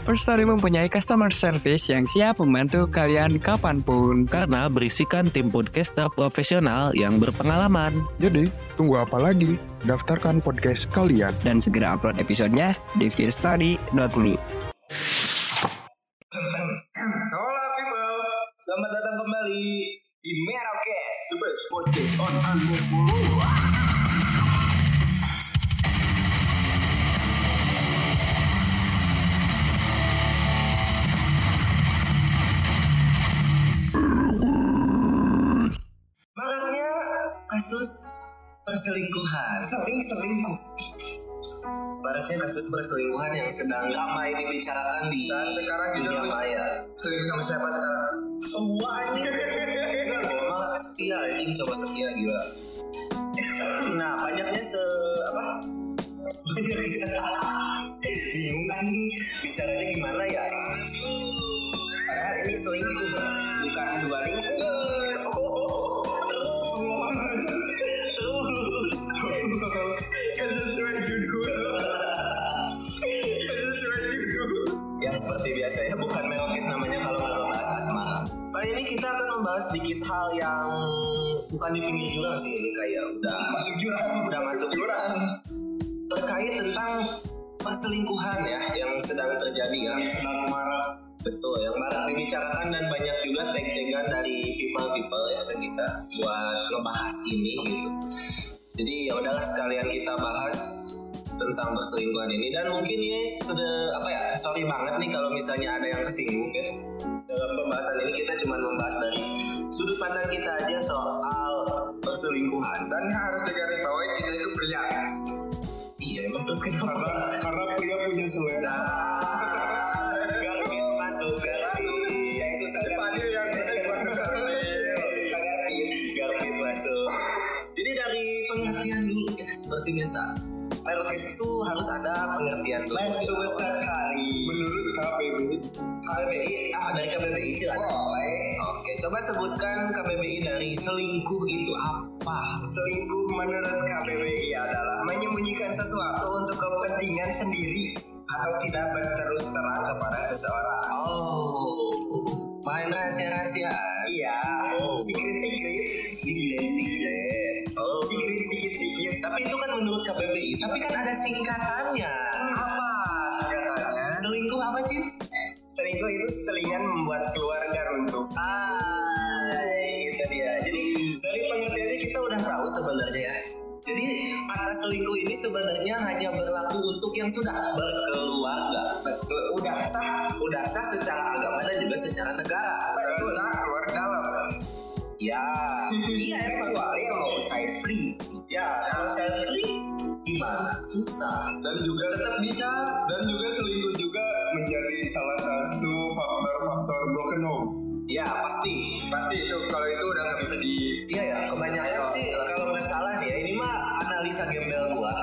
First Story mempunyai customer service yang siap membantu kalian kapan pun. Karena berisikan tim podcaster profesional yang berpengalaman. Jadi, tunggu apa lagi? Daftarkan podcast kalian. Dan segera upload episodenya di fearstory.me. Hola people, selamat datang kembali di Merokes, the best podcast on Unmove. Maraknya kasus perselingkuhan. Sering selingkuh. Maraknya kasus perselingkuhan yang sedang ramai dibicarakan di Dan sekarang dunia maya. Selingkuh sama siapa sekarang? Semua anjing. Enggak, gua malah setia anjing coba setia gila. Nah, banyaknya se apa? Bingung anjing bicaranya gimana ya? Padahal ini selingkuh, bukan dua lingkuh. Terus, perselingkuhan ya yang sedang terjadi ya. Sedang marah. betul yang marak dibicarakan dan banyak juga tag-tagan dari people-people ya ke kita buat ngebahas ini gitu. Jadi ya udahlah sekalian kita bahas tentang perselingkuhan ini. Dan mungkin ini sudah apa ya sorry banget nih kalau misalnya ada yang kesinggung ya. Dalam pembahasan ini kita cuma membahas dari sudut pandang kita aja soal perselingkuhan. Dan harus digarisbawahi kita kenapa Karena karena pria punya selera. Nah, masuk yang suka yang suka masuk. Jadi dari pengertian dulu ya seperti biasa Perokes itu harus ada pengertian dulu. Betul sekali. Menurut KPB, KBBI ah dari KBBI cuy boleh. Oke coba sebutkan KBBI dari selingkuh itu apa? Selingkuh menurut KBBI adalah menyembunyikan sesuatu untuk kepentingan sendiri atau tidak berterus terang kepada seseorang. oh main rahasia-rahasiaan. Iya, Oh. secret-secret, secret-secret oh secret-secret-secret. Tapi itu kan menurut KBBI. Tapi kan ada singkatannya. Apa? Singkatannya, Selingkuh apa sih? selingkuh itu selingan membuat keluarga runtuh. Ah, itu dia. Jadi dari pengertiannya kita udah tahu sebenarnya ya. Jadi kata selingkuh ini sebenarnya hanya berlaku untuk yang sudah berkeluarga. Betul, udah sah, Udah sah secara agama dan juga secara negara. betul keluar dalam. Ya, iya. Kecuali yang mau child free. Ya, kalau child free gimana? Susah. dan juga tetap bisa dan juga selingkuh juga menjadi salah satu faktor-faktor broken home Ya, pasti. pasti itu kalau itu udah nggak bisa di Iya ya, kebanyakan sih kalau nggak salah nih ya, ini mah analisa gembel gua.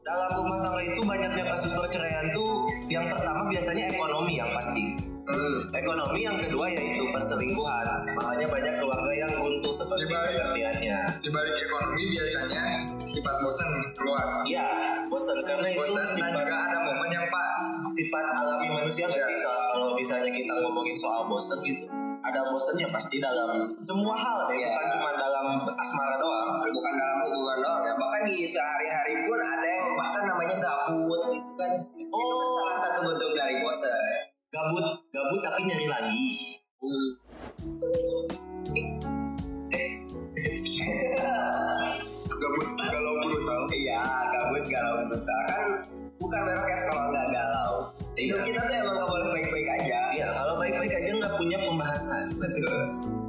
Dalam rumah tangga itu banyaknya kasus perceraian tuh yang pertama biasanya ekonomi yang pasti. Hmm. Ekonomi yang kedua yaitu perselingkuhan. Makanya banyak keluarga yang runtuh seperti pengertiannya. di balik ekonomi biasanya sifat bosan keluar Iya, bosan karena itu bosan dan sifat, ada momen yang pas sifat alami manusia nggak Iya. sih? Soal, kalau misalnya kita ngomongin soal bosan gitu, ada bosannya pasti dalam semua hal deh, Iya. bukan cuma dalam asmara doang. bukan dalam hubungan doang ya bahkan di sehari-hari pun ada yang bahkan namanya gabut gitu kan itu kan Oh. salah satu bentuk dari bosan gabut gabut tapi nyari lagi gabut galau brutal iya gabut galau brutal kan bukan merokes kalau nggak galau hidup kita tuh emang nggak boleh baik-baik aja Iya, kalau baik-baik aja nggak punya pembahasan. betul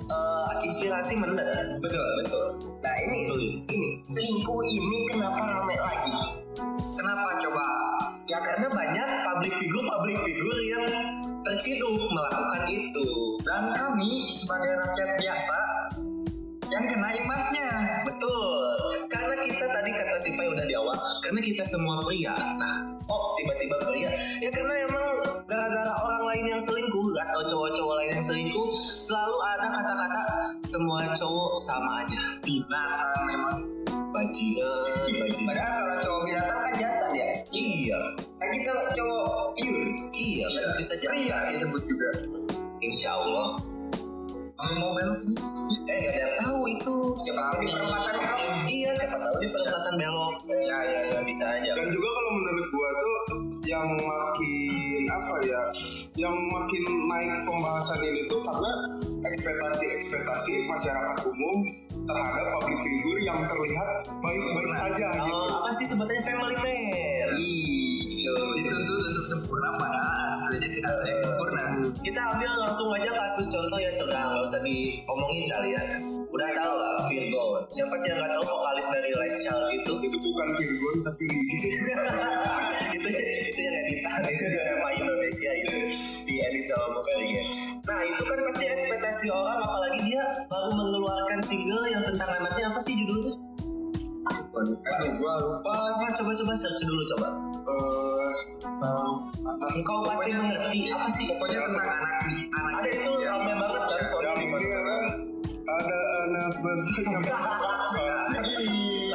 Eh, inspirasi mendet. Betul, betul. Nah ini, ini selingkuh ini kenapa ramai lagi? Kenapa coba? Ya karena banyak public figure public figure yang terciduk melakukan itu. Dan kami sebagai rakyat biasa yang kena imbasnya. Betul. Karena kita tadi kata si Pai udah di awal, karena kita semua pria. Nah, kok tiba-tiba pria? Ya karena emang gara-gara orang lain yang selingkuh atau cowok-cowok lain yang selingkuh, selalu ada kata-kata semua cowok sama aja. Binatang memang. Bajingan, bajingan. Padahal kalau cowok binatang kan jantan ya. Iya, Kan kita cowok pure. iya kan kita Pria disebut juga. Insya Allah. Mau belok ini? Eh, gak ada yang tahu itu. Siapa tahu di perempatan belok. Iya, siapa tahu di perempatan belok. Ya, ya, ya. Bisa aja. dan juga kalau menurut gua tuh yang makin apa ya yang makin naik pembahasan ini tuh karena ekspektasi-ekspektasi masyarakat umum terhadap public figure yang terlihat baik-baik saja gitu. Oh, apa sih sebetulnya family man? Iya, dituntut untuk sempurna padahal aslinya tidak ada yang sempurna. Kita ambil langsung aja kasus contoh ya sekarang nggak usah diomongin kali ya. Udah tahu lah Virgo. Siapa sih yang nggak tahu vokalis dari Last Child itu? Itu bukan Virgon tapi Rigi. itu itu yang editan itu nama Indonesia itu di edit sama Movelige. Nah itu kan pasti ekspektasi orang apalagi dia baru mengeluarkan single yang tentang anaknya apa sih judulnya? Aduh, gua lupa. Apa coba-coba search dulu coba. Eh, Engkau pasti mengerti apa sih? Pokoknya tentang anak anak Ada itu rame banget kan soalnya di kan ada anak bersayap.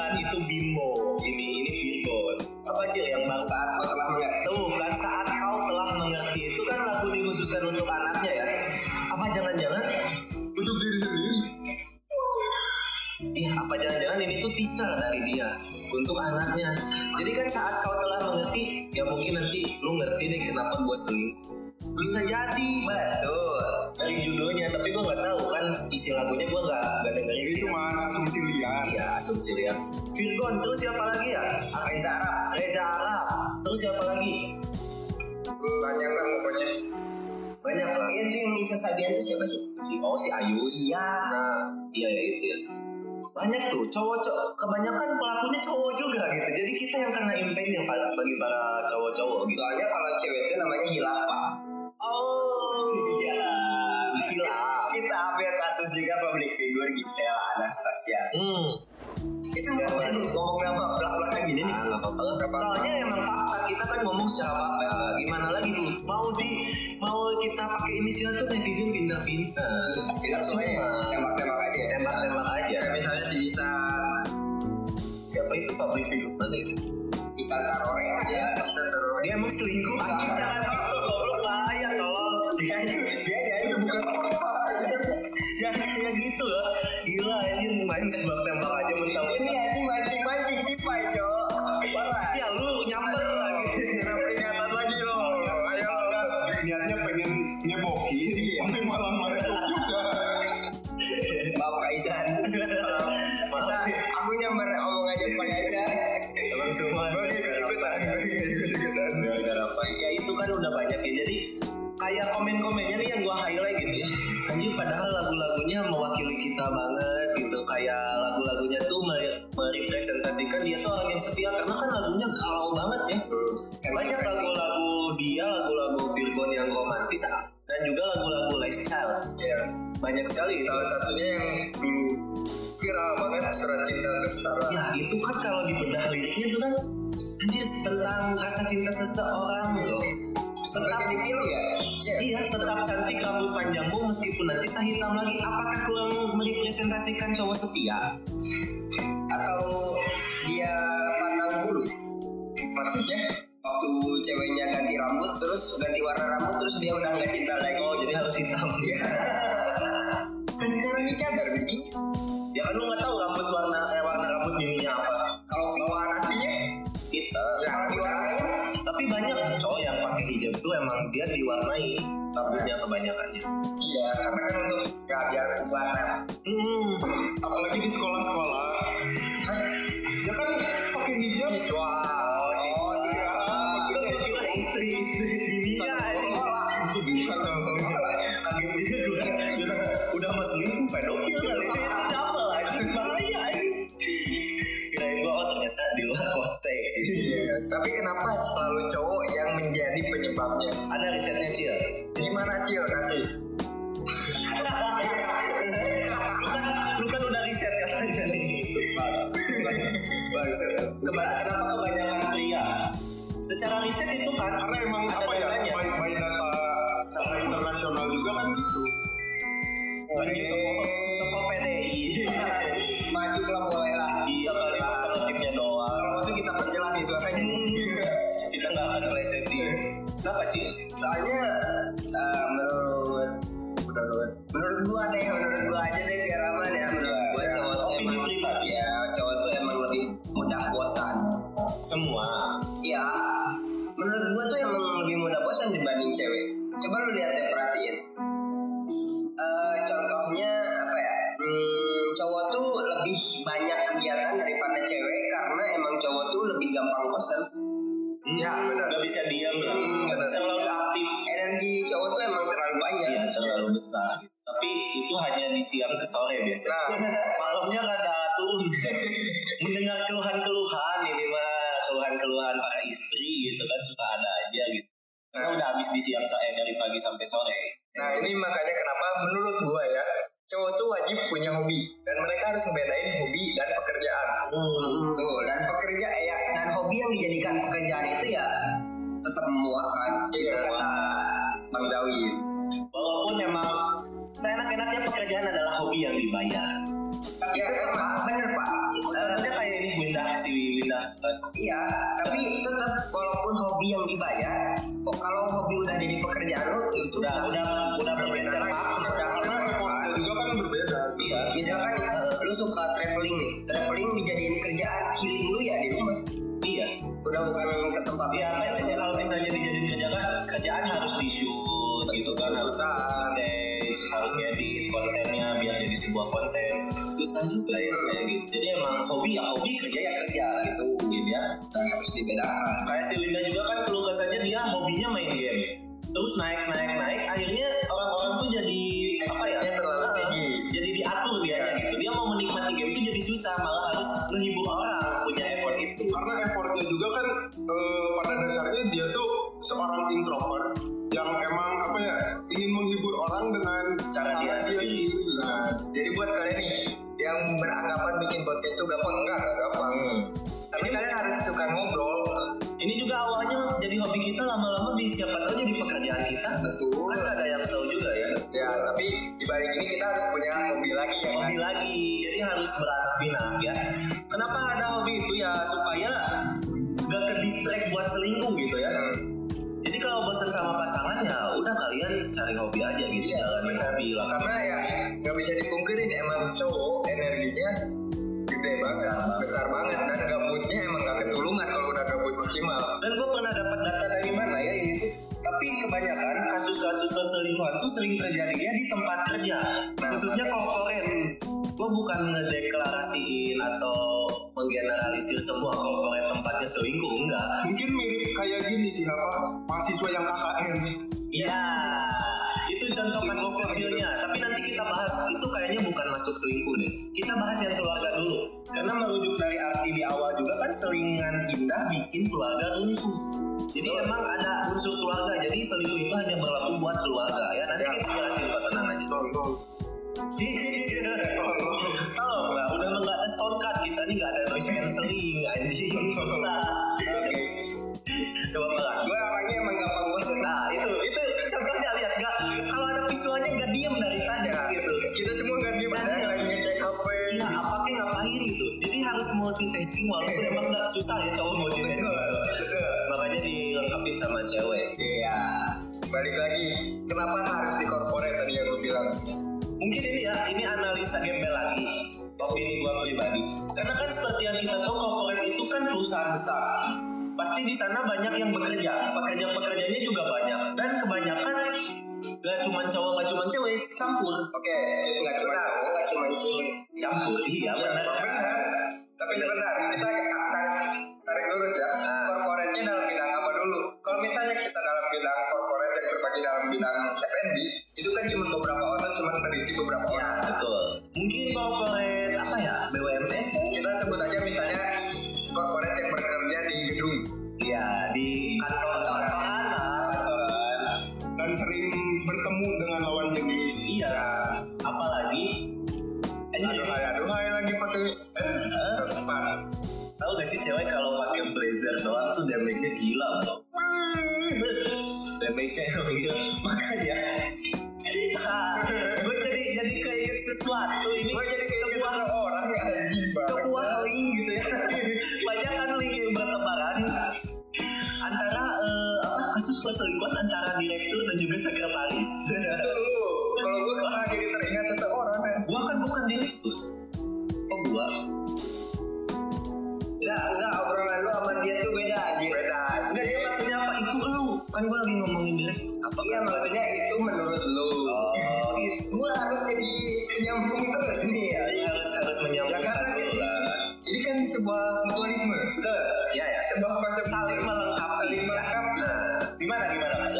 kan itu bimbo ini ini Virgo apa cil yang baru saat kau telah mengerti. tuh kan saat kau telah mengerti itu kan lagu dikhususkan untuk anaknya ya apa jangan-jangan Untuk diri sendiri. Apa jangan-jangan ini tuh teaser dari dia untuk anaknya. Jadi kan saat kau telah mengerti, ya mungkin nanti lu ngerti nih kenapa gue selingkuh. Bisa jadi, betul. Dari judulnya, tapi gue nggak tahu kan isi lagunya gue nggak nggak dengerin. Ini sih. cuma asumsi liar. Iya, asumsi lihat. Virgon, terus siapa lagi ya? Reza Arab. Reza Arab. Terus siapa lagi? Banyak lah pokoknya. Banyak lah. Itu yang Nisa Sabian tuh siapa sih? Si oh si Ayus. Iya. Nah, iya ya itu ya. Banyak tuh cowok-cowok kebanyakan pelakunya cowok juga gitu. Jadi kita yang kena impact yang paling bagi para cowok-cowok gitu. Soalnya kalau cewek itu namanya hilafah. Oh iya. Gila. Kita ambil kasus juga public figure Gisela Anastasia. Hmm. Itu ngomong ngomong nama belak-belakan gini nih. Ah, nggak apa-apa lah. Soalnya emang fakta kita kan ngomong secara fakta. Gimana lagi mau di kita pakai inisial tuh netizen pintar-pintar. Tidak soalnya tembak-tembak aja. ya. Tembak-tembak aja. Misalnya si Isan. Siapa itu public figure mana itu? Isan Tarore aja. Isan Tarore. Dia emang selingkuh anjing jangan goblok bahaya tolong. Dia dia jadi bukan Ya kayak gitu loh. Gila ini main tembak-tembak Iya. Banyak sekali. Salah satunya yang dulu viral banget surat cinta untuk setara. Ya itu kan kalau dibedah liriknya itu kan anjir tentang rasa cinta seseorang loh. Sempat jadi film ya? Iya. Iya, tetap cantik rambut panjangmu meskipun nanti tak hitam lagi. Apakah kurang merepresentasikan cowok setia? Atau dia pandang bulu? Maksudnya ceweknya ganti rambut terus ganti warna rambut terus dia udah nggak cinta lagi. Oh, jadi harus hitam. Iya. kan sekarang ini cadar begini. ya kan lu nggak tahu rambut warna eh, warna rambut bininya apa. Kalau bawaan aslinya ya kalau diwarnain Tapi banyak cowok yang pakai hijab tuh emang dia diwarnai rambutnya kebanyakannya. iya karena kan untuk nggak biar warna. Tapi kenapa selalu cowok yang menjadi penyebabnya? ada risetnya cil. Gimana Cio kasih? lu kan lu kan udah riset katanya nih. Keba- kenapa kebanyakan pria? Secara riset itu kan karena emang ada apa ya by, by data secara internasional juga kan gitu. Anjing toko menghibur orang punya effort itu. karena effortnya juga kan eh, pada dasarnya dia tuh seorang introvert yang emang apa ya ingin menghibur orang dengan Cara dia sendiri. Nah, jadi buat kalian nih yang beranggapan bikin podcast itu gampang enggak, enggak gampang. Tapi kalian harus suka ngobrol. Ini juga awalnya jadi hobi kita lama-lama di siapa tahu jadi pekerjaan kita. Betul. Kan ada yang tahu juga ya. Ya, tapi di balik ini kita harus punya hobi lagi ya. Hobi kan? lagi, jadi harus beranak pinak ya. Kenapa ada hobi itu ya supaya gak ke distract buat selingkuh gitu ya. Jadi kalau bosan sama pasangan ya udah kalian cari hobi aja gitu, Iya, jalanin hobi lah. Karena ya nggak bisa dipungkirin emang cowok energinya gede banget, besar banget dan gabutnya emang gak ketulungan kalau udah gabut maksimal. Dan gue pernah dapat data Tapi kebanyakan kasus-kasus perselingkuhan tuh sering terjadinya di tempat kerja, khususnya korporat. Gue bukan ngedeklarasiin atau menggeneralisir sebuah korporat tempatnya selingkuh, enggak. mungkin mirip kayak gini sih apa mahasiswa yang KKN Ya, itu contoh kasus kecilnya. Tapi nanti kita bahas itu bukan masuk selingkuh deh. Kita bahas yang keluarga dulu. Karena merujuk dari arti di awal juga kan selingan indah bikin keluarga runtuh. Jadi emang ada unsur keluarga. Jadi selingkuh itu hanya berlaku buat keluarga ya. Nanti kita jelasin kok tenang aja. Kalau nggak, udah nggak ada soundcard kita nih nggak ada noise cancelling anjing. Susah. Coba pelan. Gue orangnya emang gampang bosan. Nah itu itu contohnya lihat nggak kalau ada visualnya nggak diem dari tadi gitu. Kita semua Kayak ngapain gitu. Jadi harus multitasking walaupun emang nggak susah ya cowok multitasking. Makanya dilengkapin sama cewek. Iya. Balik lagi, kenapa harus di corporate tadi yang lu bilang? Mungkin ini ya ini analisa gembel lagi. Opini gua pribadi. Karena kan seperti yang kita tahu corporate itu kan perusahaan besar. Pasti di sana banyak yang bekerja. Pekerja-pekerjanya juga banyak. Dan kebanyakan gak cuma cowok, gak cuma cewek, campur. Oke, nggak cuma cowok, nggak cuma cewek. Campur, iya benar. Benar. Tapi sebentar, kita agak tarik, tarik lurus ya. Corporate-nya dalam bidang apa dulu? Kalau misalnya kita dalam bidang corporate yang terbagi dalam bidang F&B, itu kan cuma beberapa orang cuma terisi beberapa Ya orang. betul. Mungkin corporate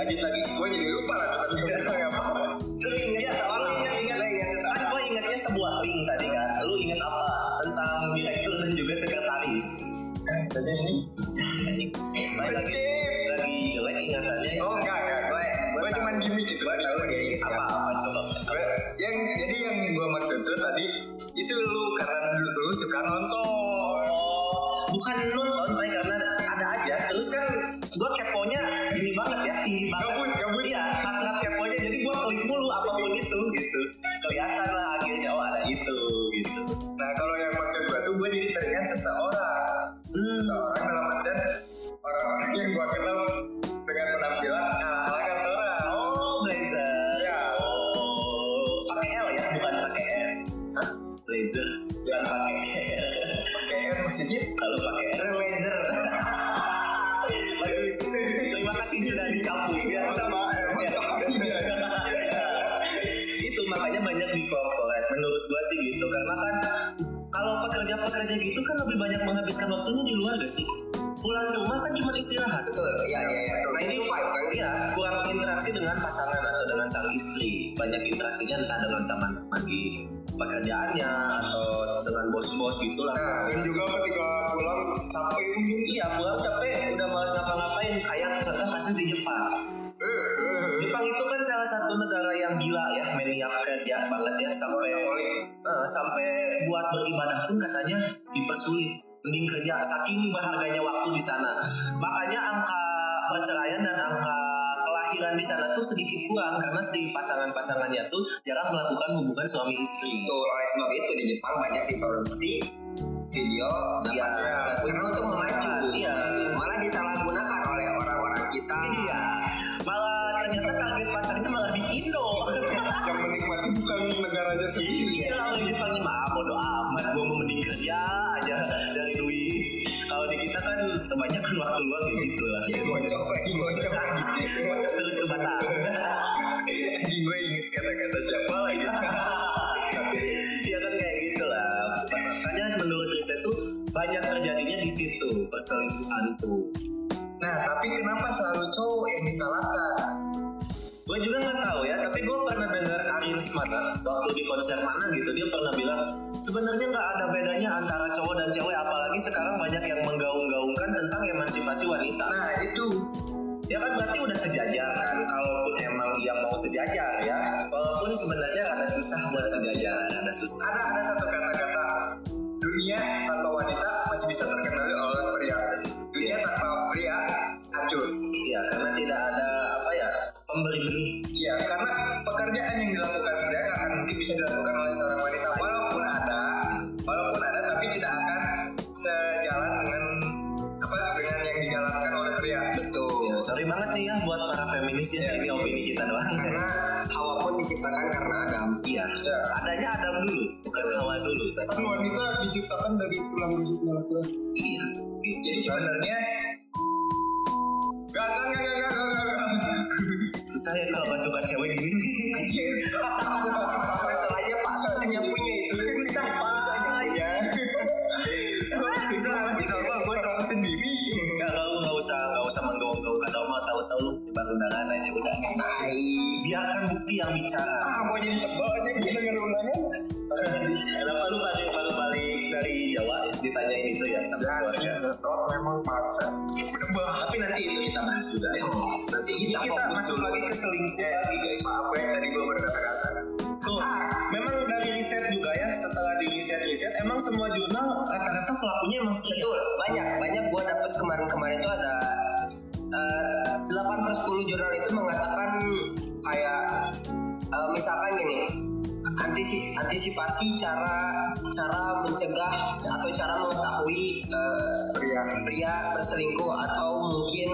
Lanjut lagi. Gue jadi lupa lah bilang apa. Interaksinya entah dengan teman-teman di pekerjaannya atau dengan bos-bos gitu lah. Nah, dan juga ketika pulang capek mungkin Iya, pulang capek, udah malas ngapa-ngapain. Kayak contoh kasus di Jepang. Jepang itu kan salah satu negara yang gila ya, maniak kerja banget ya sampai eh, sampai buat beribadah pun katanya dipersulit. Mending kerja saking berharganya waktu di sana. Makanya angka perceraian dan angka kelahiran di sana tuh sedikit kurang karena si pasangan-pasangannya tuh jarang melakukan hubungan suami istri. Betul, oleh sebab itu di Jepang banyak diproduksi video 18 plus karena untuk memacu. Iya. Malah disalahgunakan oleh orang-orang kita. Iya, malah ternyata target pasarnya malah di Indo. yang menikmati bukan negaranya sendiri Iya, orang Jepang mah bodo amat, gua mau mending kerja aja dari duit. Kalau di kita kan kebanyakan waktu luang gitu lah. Ya, bocok lagi, bocok lagi. Anjing gue inget kata-kata siapa lagi. Iya kan kayak gitu lah. Makanya menurut riset tuh banyak terjadinya di situ perselingkuhan tuh. Nah, tapi kenapa selalu cowok yang disalahkan? Gue juga nggak tahu ya, tapi gue pernah dengar Aris mana waktu di konser mana gitu dia pernah bilang sebenarnya nggak ada bedanya antara cowok dan cewek apalagi sekarang banyak yang menggaung-gaungkan tentang emansipasi wanita. Nah, itu Ya kan berarti udah sejajar kan kalaupun emang yang mau sejajar ya. Walaupun sebenarnya rada susah buat sejajar, rada susah. ada ada satu kata-kata dunia tanpa wanita masih bisa terkendali oleh pria. Dunia tanpa pria hancur. Ya karena tidak ada apa ya pemberi benih. Iya, karena pekerjaan yang dilakukan pria akan mungkin bisa dilakukan oleh seorang wanita. Walaupun sorry banget nih ya buat para feminis ya, ini opini kita doang. Karena Hawa pun diciptakan karena Adam. Iya, Ya. adanya Adam dulu, bukan Hawa dulu. kan wanita diciptakan dari tulang rusuknya laki-laki Iya. Jadi sebenarnya Gak, gak, gak, gak, gak, gak. Susah ya kalau suka cewek gini. Masalahnya pasalnya punya biarkan bukti yang bicara. Ah, gua jadi sebel aja gue denger undangan. kenapa lu tadi baru balik dari Jawa ditanyain itu ya. Sama keluarga Ngetot memang paksa. tapi nanti itu kita bahas juga. Ya. Nanti Ini kita kita masuk dulu. lagi ke selingkuh lagi guys. Maaf guys, tadi gue berkata kasar. Tuh, memang dari riset juga ya setelah di riset riset emang semua jurnal rata-rata pelakunya emang pria Betul, banyak. Banyak gua dapet kemarin-kemarin itu ada eh, 8 per 10 jurnal itu mengatakan kayak eh, misalkan gini antisip- antisipasi cara cara mencegah atau cara mengetahui eh, pria. pria berselingkuh atau mungkin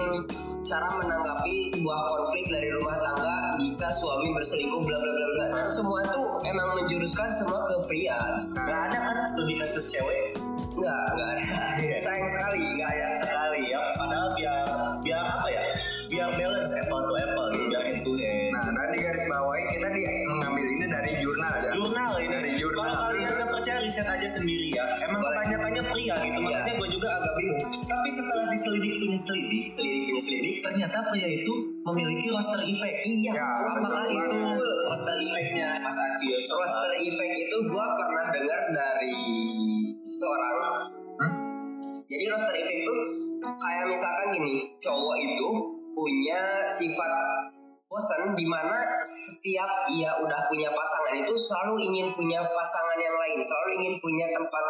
cara menanggapi sebuah konflik dari rumah tangga jika suami berselingkuh bla bla bla bla. Nah semua itu emang menjuruskan semua ke pria. Nggak ada kan? Studi kasus cewek? Nggak nggak ada. Sayang sekali nggak apple to apple gitu biar head to head nah dan di garis bawahi kita di mengambil ini dari jurnal ya. Jurnal ini. Dari jurnal. kalau kalian nggak percaya riset aja sendiri ya. Emang kebanyakannya pria gitu. Makanya gue juga agak bingung. Tapi setelah diselidik punya selidik selidik punya selidik ternyata pria itu memiliki roster effect iya Ya, apakah itu roster effectnya Mas Acil coba. Roster effect itu gua pernah dengar dari seorang. Jadi roster effect itu kayak misalkan gini cowok itu punya sifat bosan di mana setiap ia udah punya pasangan itu selalu ingin punya pasangan yang lain selalu ingin punya tempat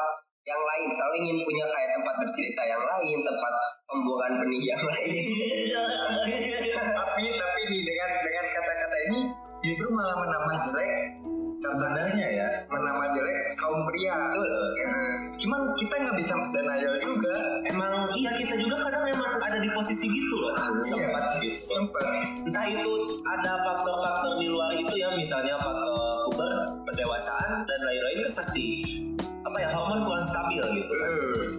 yang lain selalu ingin punya kayak tempat bercerita yang lain tempat pembuangan benih yang lain. Tapi tapi nih dengan dengan kata-kata ini justru malah menambah jelek. Sebenarnya ya. Menambah jelek kaum pria. Betul. Ya, cuman kita nggak bisa denial juga. Emang iya kita juga kadang emang ada di posisi gitu loh sempat gitu. Tempat. entah itu ada faktor-faktor di luar itu ya misalnya faktor puber pendewasaan dan lain-lain kan pasti apa ya hormon kurang stabil gitu kan.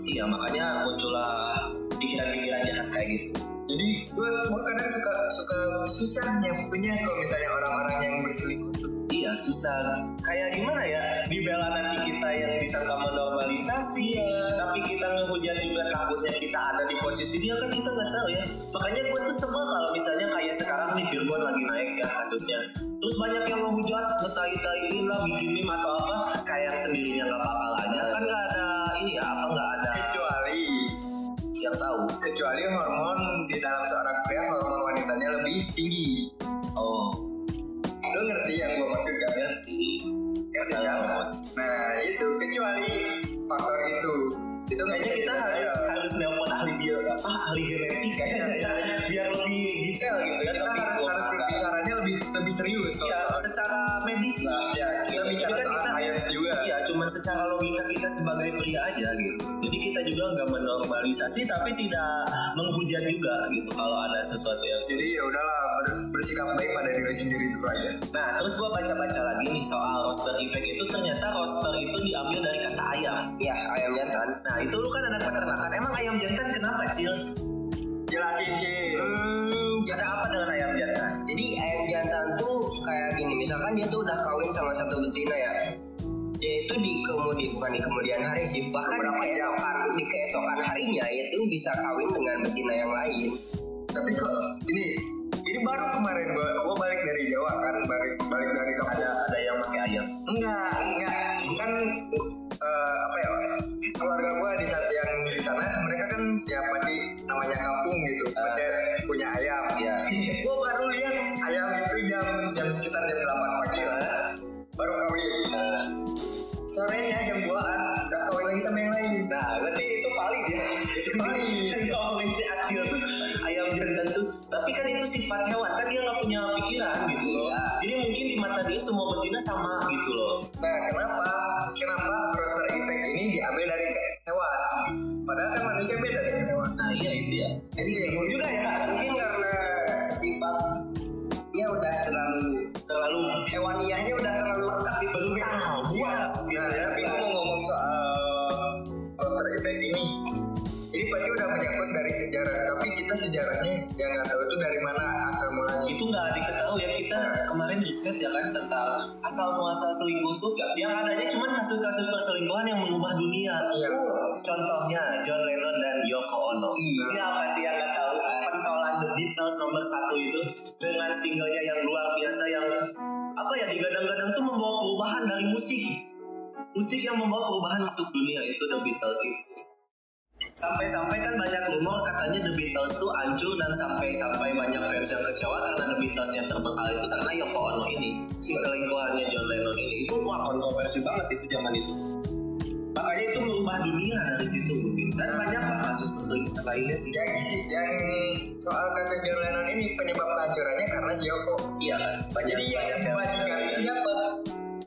Iya makanya muncullah pikiran-pikiran jahat kayak gitu. Jadi gue gue kadang suka suka susah nyambungnya kalau misalnya orang-orang yang berselingkuh Iya susah. Kayak gimana ya? Dibela nanti kita yang disangka menormalisasi ya Tapi kita ngehujat juga takutnya kita ada di posisi dia kan kita nggak tahu ya. Makanya gue tuh sebel kalau misalnya kayak sekarang nih Virgon lagi naik ya kasusnya. Terus banyak yang ngehujat ngetai-taiin lah bikin meme atau apa Kayak sendirinya nggak bakal aja. Kan nggak ada ini ya apa nggak ada kecuali yang tahu. kecuali hormon di dalam seorang pria hormon wanitanya lebih tinggi lo ngerti yang gue maksud kan ngerti ngerti kan nah itu kecuali faktor itu itu Kayaknya kita harus harus nelpon ahli bio apa ahli genetik kayaknya ya. biar lebih detail gitu ya kita tapi harus harus berbicaranya lebih lebih serius kalau Iya, secara medis lah. ya kita bicara kan kita juga Iya, cuma secara logika kita sebagai pria aja gitu. Jadi kita juga nggak menormalisasi tapi tidak menghujat juga gitu kalau ada sesuatu yang jadi ya udahlah ber- bersikap baik pada diri sendiri dulu aja Nah, terus gua baca-baca lagi nih soal roster effect itu ternyata roster itu diambil dari kata ayam. ya ayam jantan Nah, itu lu kan anak peternakan. Emang ayam jantan kenapa, Cil? jelasin sih hmm, Ada apa dengan ayam jantan? Jadi ayam jantan tuh kayak gini, misalkan dia tuh udah kawin sama satu betina ya. Dia itu di kemudian bukan di kemudian hari sih, bahkan di keesokan di keesokan harinya itu bisa kawin dengan betina yang lain. tapi kok ini ini baru kemarin gua gua balik dari Jawa kan balik balik dari kampung Ada ada yang pakai ayam. enggak enggak kan eh, apa ya sana mereka kan ya pasti namanya kampung gitu Pasti punya ayam Iya. gua baru lihat ayam itu jam jam sekitar jam 8 pagi lah baru kawin sorenya jam 2an udah kawin lagi sama yang lain Nah, berarti itu valid ya. Itu valid. Yang ngomongin si Acil ayam jantan tuh. Tapi kan itu sifat hewan kan dia nggak punya pikiran gitu loh. Jadi mungkin di mata dia semua betina sama gitu loh. Nah, kenapa? Kenapa roster effect ini diambil dari hewan? Kan manusia beda hewan. Nah iya itu ya. Jadi bingung juga ya. Mungkin sejarah. Tapi kita sejarahnya yang nggak tahu itu dari mana asal mulanya. itu nggak diketahui ya kita kemarin riset ya kan tentang asal muasal selingkuh tuh yang adanya cuma kasus-kasus perselingkuhan yang mengubah dunia Iya. contohnya John Lennon dan Yoko Ono Iya. siapa sih yang nggak tahu pentolan The Beatles nomor satu itu dengan singlenya yang luar biasa yang apa ya digadang-gadang tuh membawa perubahan dari musik musik yang membawa perubahan untuk dunia itu The Beatles itu sampai-sampai kan banyak rumor katanya The Beatles tuh hancur dan sampai-sampai banyak fans yang kecewa karena The Beatles yang terbekal itu karena Yoko Ono ini si selingkuhannya John Lennon ini. Itu wah kontroversi banget itu zaman itu. Makanya itu merubah dunia dari situ mungkin. Dan banyak lah kasus perselingkuhan lainnya sih. Yang yang soal kasus John Lennon ini penyebab kehancurannya karena si Yoko. Iya kan banyak jadi yang bajingan siapa?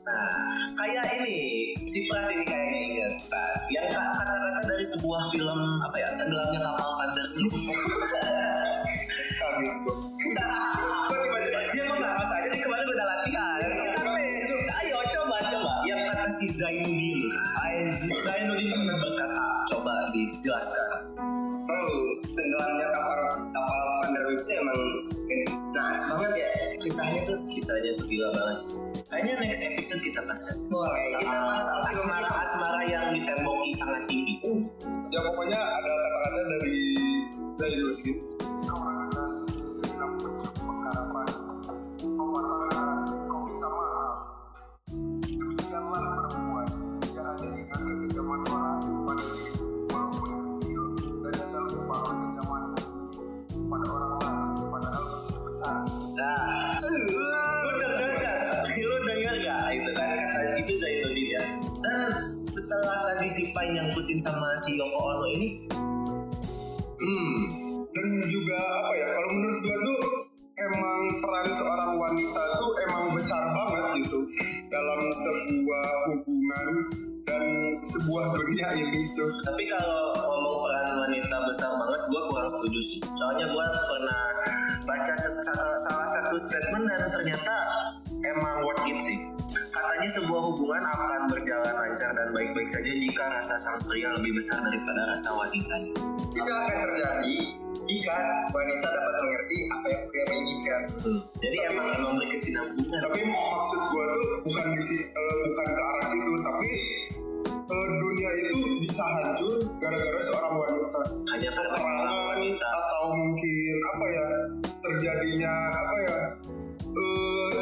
Nah, kayak ini, si Pras ini kayaknya ingat Pras Yang ka- kata-kata dari sebuah film, apa ya, tenggelamnya kapal gue. Kok tiba-tiba dia kok nggak saja nih kemarin udah latihan. Kita tes, ayo coba coba. Yang kata si Zainuddin. Zainuddin pernah berkata, coba dijelaskan. Oh, tenggelamnya kapal kapal Vanderwijk itu emang naas banget ya. Kisahnya tuh. Kisahnya tuh gila banget Kayaknya next episode kita bahaskan Boleh. Kita bahas asmara, asmara yang ditemboki sangat tinggi Uh, Ya pokoknya ada kata-kata dari Zainuddin. Nah, setelah tadi si Pai nyangkutin sama si Yoko Ono ini, hmm, Dan juga apa ya, kalau menurut gua tuh emang peran seorang wanita tuh emang besar banget gitu dalam sebuah hubungan dan sebuah dunia ini tuh. tapi kalau ngomong peran wanita besar banget, gua kurang setuju sih. Soalnya gua pernah baca salah satu statement dan ternyata emang worth it sih. Katanya sebuah hubungan akan berjalan lancar dan baik-baik saja jika rasa sang pria lebih besar daripada rasa wanitanya. itu akan terjadi jika wanita dapat mengerti apa yang pria inginkan Hmm. Jadi emang emang berkesinambungan. Tapi maksud gua tuh bukan di si- eh, bukan ke arah situ, tapi eh, dunia itu bisa hancur gara-gara seorang wanita. hanya karena seorang wanita. atau mungkin apa ya terjadinya apa ya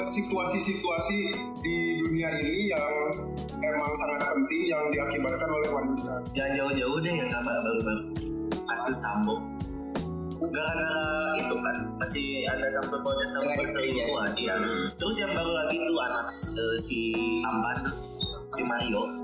situasi-situasi di dunia ini yang emang sangat penting yang diakibatkan oleh wanita. Jangan jauh-jauh deh yang kabar baru-baru. Kasus Sambo. Gara-gara itu kan masih ada sangkut pautnya sama perselingkuhan iya. Terus yang baru lagi tuh anak eh, si Amban si Mario.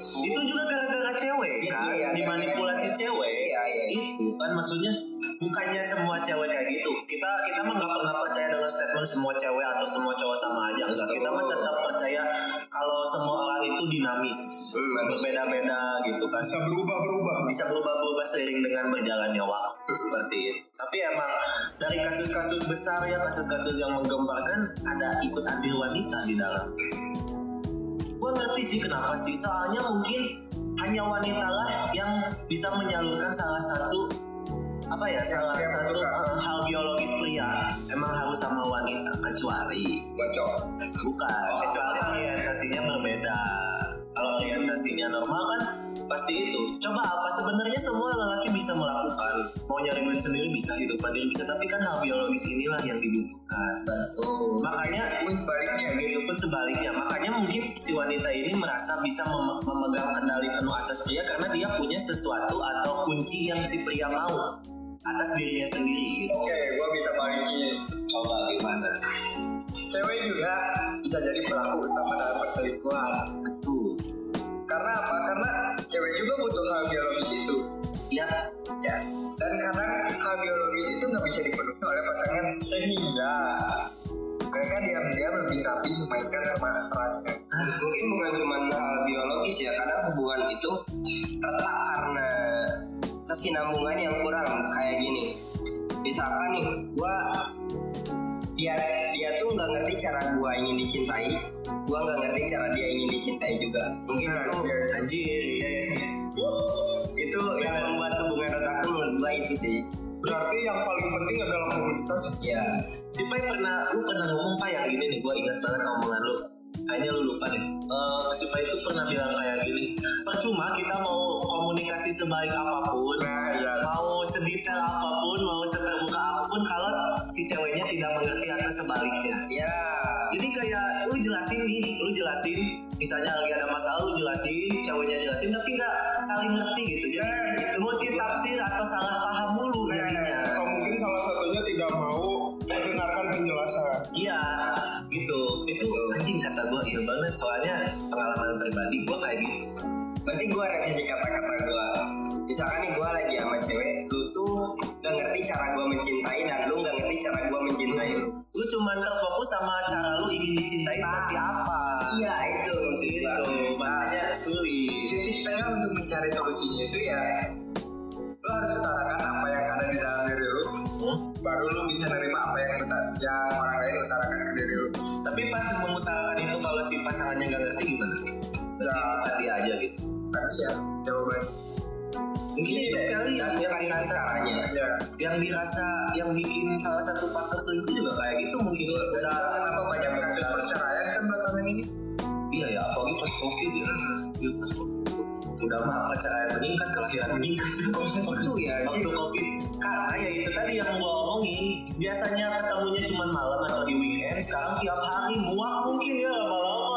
Itu juga gara-gara cewek kan, Iya, dimanipulasi gara-gara cewek. Iya, iya. Itu kan maksudnya bukannya semua cewek kayak gitu. Kita kita mah nggak pernah percaya dengan statement semua cewek atau semua cowok sama aja. Enggak, kita mah tetap percaya kalau semua orang itu dinamis, berbeda-beda gitu kan. Bisa berubah-berubah. Bisa berubah-berubah seiring dengan berjalannya waktu seperti itu. Tapi emang dari kasus-kasus besar ya, kasus-kasus yang menggemparkan ada ikut andil wanita di dalam. Gue ngerti sih kenapa sih, soalnya mungkin hanya wanita lah yang bisa menyalurkan salah satu apa ya salah yang satu membutuhkan. uh, hal biologis pria emang harus sama wanita kecuali Bocok. bukan Oh, kecuali orientasinya berbeda kalau orientasinya normal kan pasti itu. Coba apa sebenarnya semua lelaki bisa melakukan? Mau nyari duit sendiri bisa hidup mandiri bisa. Tapi kan hal biologis inilah yang dibutuhkan. Makanya pun sebaliknya. Itu pun sebaliknya. Makanya mungkin si wanita ini merasa bisa mem- memegang kendali penuh atas pria karena dia punya sesuatu atau kunci yang si pria mau atas dirinya sendiri. Gitu. oke gua bisa balikin. Coba gimana? Cewek juga bisa jadi pelaku utama dalam perselingkuhan. Betul. Karena apa? Karena cewek juga butuh hal biologis itu. Ya ya dan kadang hal biologis itu nggak bisa dipenuhi oleh pasangan. Sehingga mereka diam-diam lebih rapi memainkan peran perannya. Mungkin bukan cuma hal biologis ya, kadang hubungan itu retak karena kesinambungan yang kurang. Kayak gini. Misalkan nih, gua dia dia tuh nggak ngerti cara gua ingin dicintai, gua nggak ngerti cara dia ingin dicintai juga. Mungkin Nah, itu iya. anjir iya, iya. itu yang membuat hubungan retak tuh menurut gua itu sih. Berarti yang paling penting adalah komunitas. Ya, si Pai pernah lu pernah ngomong Pai yang gini nih gue ingat banget omongan lu kayaknya lu lupa deh. Eh, si Pai itu pernah bilang kayak gini percuma kita mau komunikasi sebaik apa pun Nah, iya. mau sedetail apa pun mau seterbuka apa pun kalau si ceweknya tidak mengerti atau sebaliknya. Ya. jadi kayak lu jelasin nih lu jelasin. Misalnya lagi ada masalah lu jelasin ceweknya jelasin tapi nggak saling ngerti gitu. Jadi multi tafsir atau salah paham mulu jadinya. atau mungkin salah satunya kata gue iya banget. Soalnya pengalaman pribadi gue kayak gitu. Berarti gue revisi kata-kata gue. Misalkan nih gue lagi sama cewek, lu tuh gak ngerti cara gue mencintai dan lu gak ngerti cara gue mencintai lu. lu cuman terfokus sama cara lu ingin dicintai seperti apa? Iya itu maksud gue. gitu makanya sulit. Titik tengah untuk mencari solusinya itu ya lu harus utarakan apa yang ada di dalam diri lu. Baru lu bisa nerima apa yang, uta- yang orang lain utarakan tapi pas mengutarakan itu kalau si pasangannya nggak ngerti gimana? Ya dia aja gitu? Tapi ya jawaban mungkin itu kali yang yang dirasa caranya. ya yang dirasa yang bikin salah satu faktor selingkuh juga kayak gitu mungkin. Udah kenapa banyak kasus perceraian kan belakangan ini? Iya ya apalagi pas covid ya. Iya, pas covid. Udah mah perceraian meningkat kelahiran meningkat. Itu ya, waktu covid karena ya itu tadi yang gua omongin biasanya ketemunya cuma malam atau di weekend sekarang tiap hari muak mungkin ya lama-lama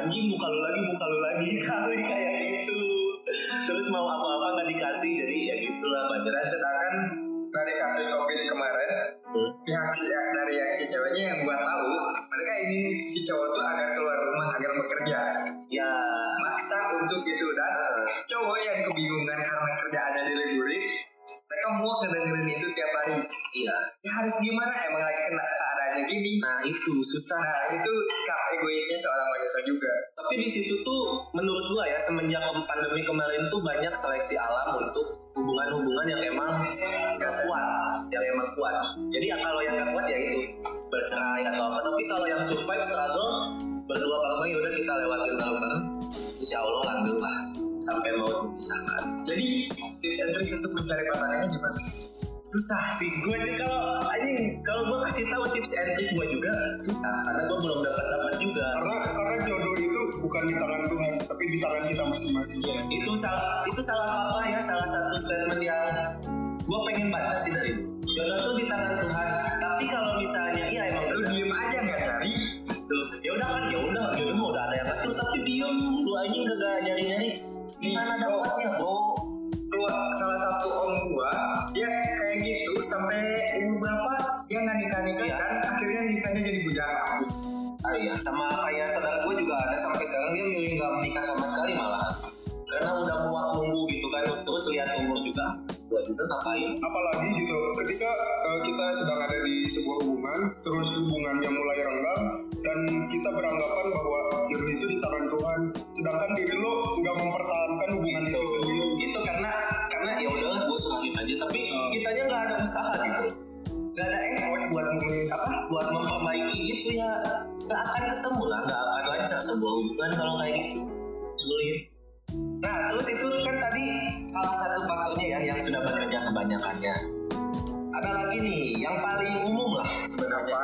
anjing muka lu lagi muka lu lagi kali kayak gitu. Terus mau apa-apa nggak dikasih jadi ya gitulah banyak dan sedangkan dari kasus covid kemarin pihak si dari yang si ceweknya yang gua tahu mereka ingin si cowok tuh agar keluar rumah agar bekerja. Ya. Maksa untuk itu dan cowok yang kebingungan karena kerjaannya diliburin mereka muak ngedengerin itu tiap hari. Iya. Ya harus gimana? Emang lagi kena keadaannya gini. Nah itu susah. Nah itu sikap egoisnya seorang wanita juga. Tapi di situ tuh menurut gua ya semenjak pandemi kemarin tuh banyak seleksi alam untuk hubungan-hubungan yang emang gak kuat. Yang emang kuat. Jadi ya kalau yang gak kuat ya itu bercerai atau apa. Tapi kalau yang survive struggle berdua bareng ya udah kita lewatin bareng-bareng insya Allah langgeng lah sampai mau dipisahkan jadi tips and tricks untuk mencari pasangannya gimana? Susah sih. Gue aja kalau anjing kalau gue kasih tahu tips and trick gue juga susah. Karena gue belum dapat dapat juga. Karena karena jodoh itu bukan di tangan Tuhan tapi di tangan kita masing-masing. Itu salah itu salah apa ya? Salah satu statement yang gue pengen baca sih dari lu. Jodoh tuh di tangan Tuhan sekarang dia milih nggak menikah sama sekali malah. Karena udah muak nunggu gitu kan terus lihat umur juga. Gue juga ngapain? Apalagi gitu ketika eh, kita sedang ada di sebuah hubungan terus hubungannya mulai renggang dan kita beranggapan bahwa jodoh itu di tangan Tuhan. Sedangkan diri lo nggak mempertahankan hubungan itu sendiri. Itu karena karena ya udahlah gue serahin aja. Tapi kitanya nggak ada usaha gitu. Nggak ada effort buat apa buat memperbaiki itu ya nggak akan ketemu lah nggak akan lancar sebuah hubungan kalau kayak gitu. Sulit. Nah terus itu kan tadi salah satu faktornya ya yang sudah bekerja kebanyakannya. Ada lagi nih yang paling umum lah sebenarnya.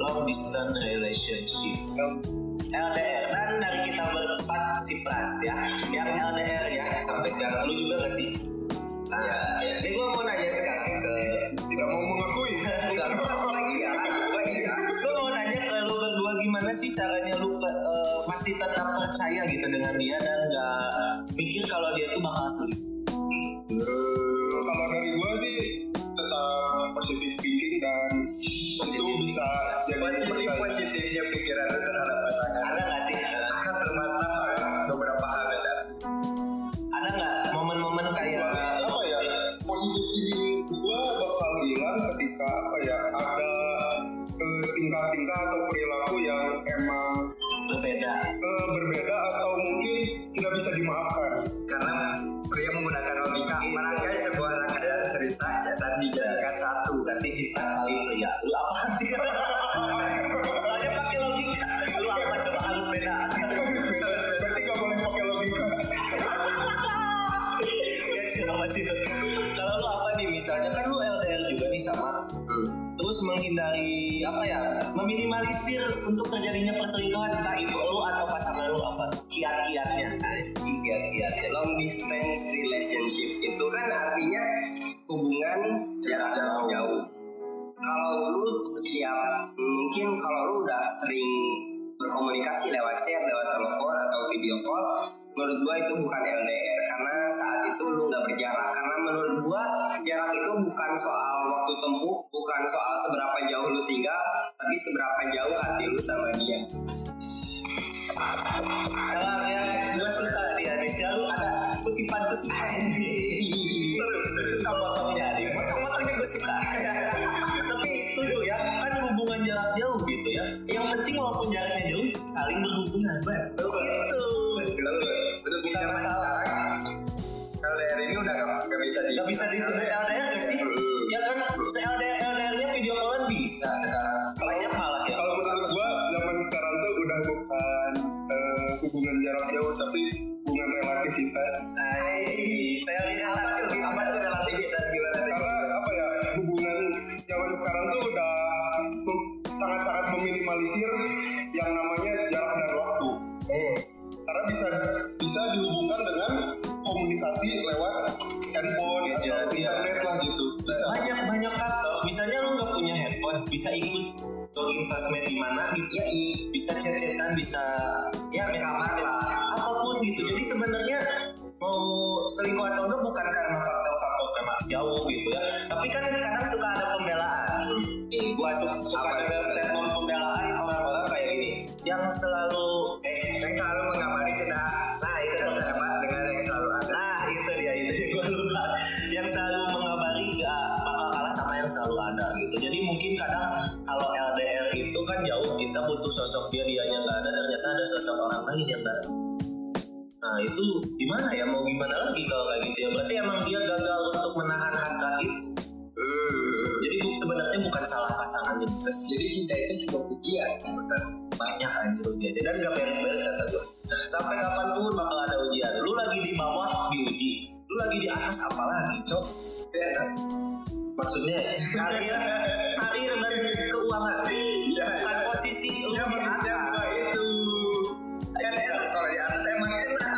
Long distance relationship. LDR dan dari kita berempat si Pras ya yang LDR ya sampai sekarang. Lu juga gak sih? Nah, ya, ya. Jadi gue mau nanya sekarang ke tidak mau mengakui gimana sih caranya lu eh, masih tetap percaya gitu dengan dia dan gak pikir kalau dia tuh bakal selingkuh. kalau dari gua sih tetap positif thinking dan itu bisa jadi positif positifnya pikiran lu terhadap pasangan Ada gak sih? Tingkah-tingkah atau perilaku yang emang berbeda? eh, berbeda atau mungkin tidak bisa dimaafkan karena pria menggunakan logika merangkai sebuah rangkaian cerita ya, dan dijadikan satu Berarti si Pras paling pria. Lu apa sih? Soalnya pakai logika. Lu apa coba harus beda. berarti gak boleh pakai logika ya sih apa sih? Kalau lu apa nih misalnya kan lu LDR juga nih sama terus menghindari ya meminimalisir untuk terjadinya perselingkuhan entah itu lu atau pasangan lu apa kiat-kiatnya? Kiat-kiatnya long distance relationship. Itu kan artinya hubungan jarak jauh. Kalau lu setiap mungkin kalau lu udah sering berkomunikasi lewat chat, lewat telepon atau video call, menurut gua itu bukan LDR karena saat itu lu nggak berjarak. Karena menurut gua jarak itu bukan soal waktu tempuh, bukan soal seberapa jauh lu tinggal, tapi seberapa jauh hati lu sama dia. kalau yang gue suka di Adi selalu ada kutipan-kutipan. Seru seru. Sama kamunya Adi motor-motornya gue suka. Tapi setuju ya. Kan hubungan jarak jauh gitu ya. Yang penting walaupun jaraknya jauh saling berhubungan. Betul bisa di Gak bisa disebut LDR gak sih? Ya kan, se-LDR LDR-nya video callan bisa sekarang. Banyak malah ya. Kalau menurut gua zaman sekarang tuh udah bukan eh, hubungan jarak jauh tapi hubungan relativitas. Hai, teorinya Apa tuh? Apa tuh relativitas gimana? Karena apa ya hubungan zaman sekarang tuh udah sangat-sangat meminimalisir yang namanya jarak dan waktu. Karena bisa bisa dihubungkan dengan komunikasi lewat internet lah gitu. Bisa. banyak banyak faktor. Misalnya lu nggak punya handphone, bisa ikut login sosmed di mana gitu ya, i- bisa chat-chatan, bisa ya kamar lah, apa pun gitu. Jadi sebenarnya mau selingkuh atau enggak bukan karena faktor-faktor karena jauh gitu ya. Tapi kan kadang suka ada pembelaan. Nih, gua su- suka dengar statement pembelaan orang-orang kayak gini, yang selalu eh yang selalu mengabari tidak ada gitu. Jadi mungkin kadang kalau LDR itu kan jauh Kita butuh sosok dia, dianya gak ada Ternyata ada sosok orang lain yang datang. Nah itu gimana ya? Mau gimana lagi kalau kayak gitu ya? Berarti emang dia gagal untuk menahan hasrat itu. Jadi bu- sebenarnya bukan salah pasangannya juga jadi cinta itu sebuah ujian sebenarnya banyak anjir ujiannya dan gak beres-beres kata gue sampai kapan pun bakal ada ujian. Lu lagi di bawah diuji. Lu lagi di atas apalagi cok. Ya maksudnya karir karir dan keuangan. Bukan posisi lu ya di maksudnya atas. itu kan enak. kalau di atas emang enak.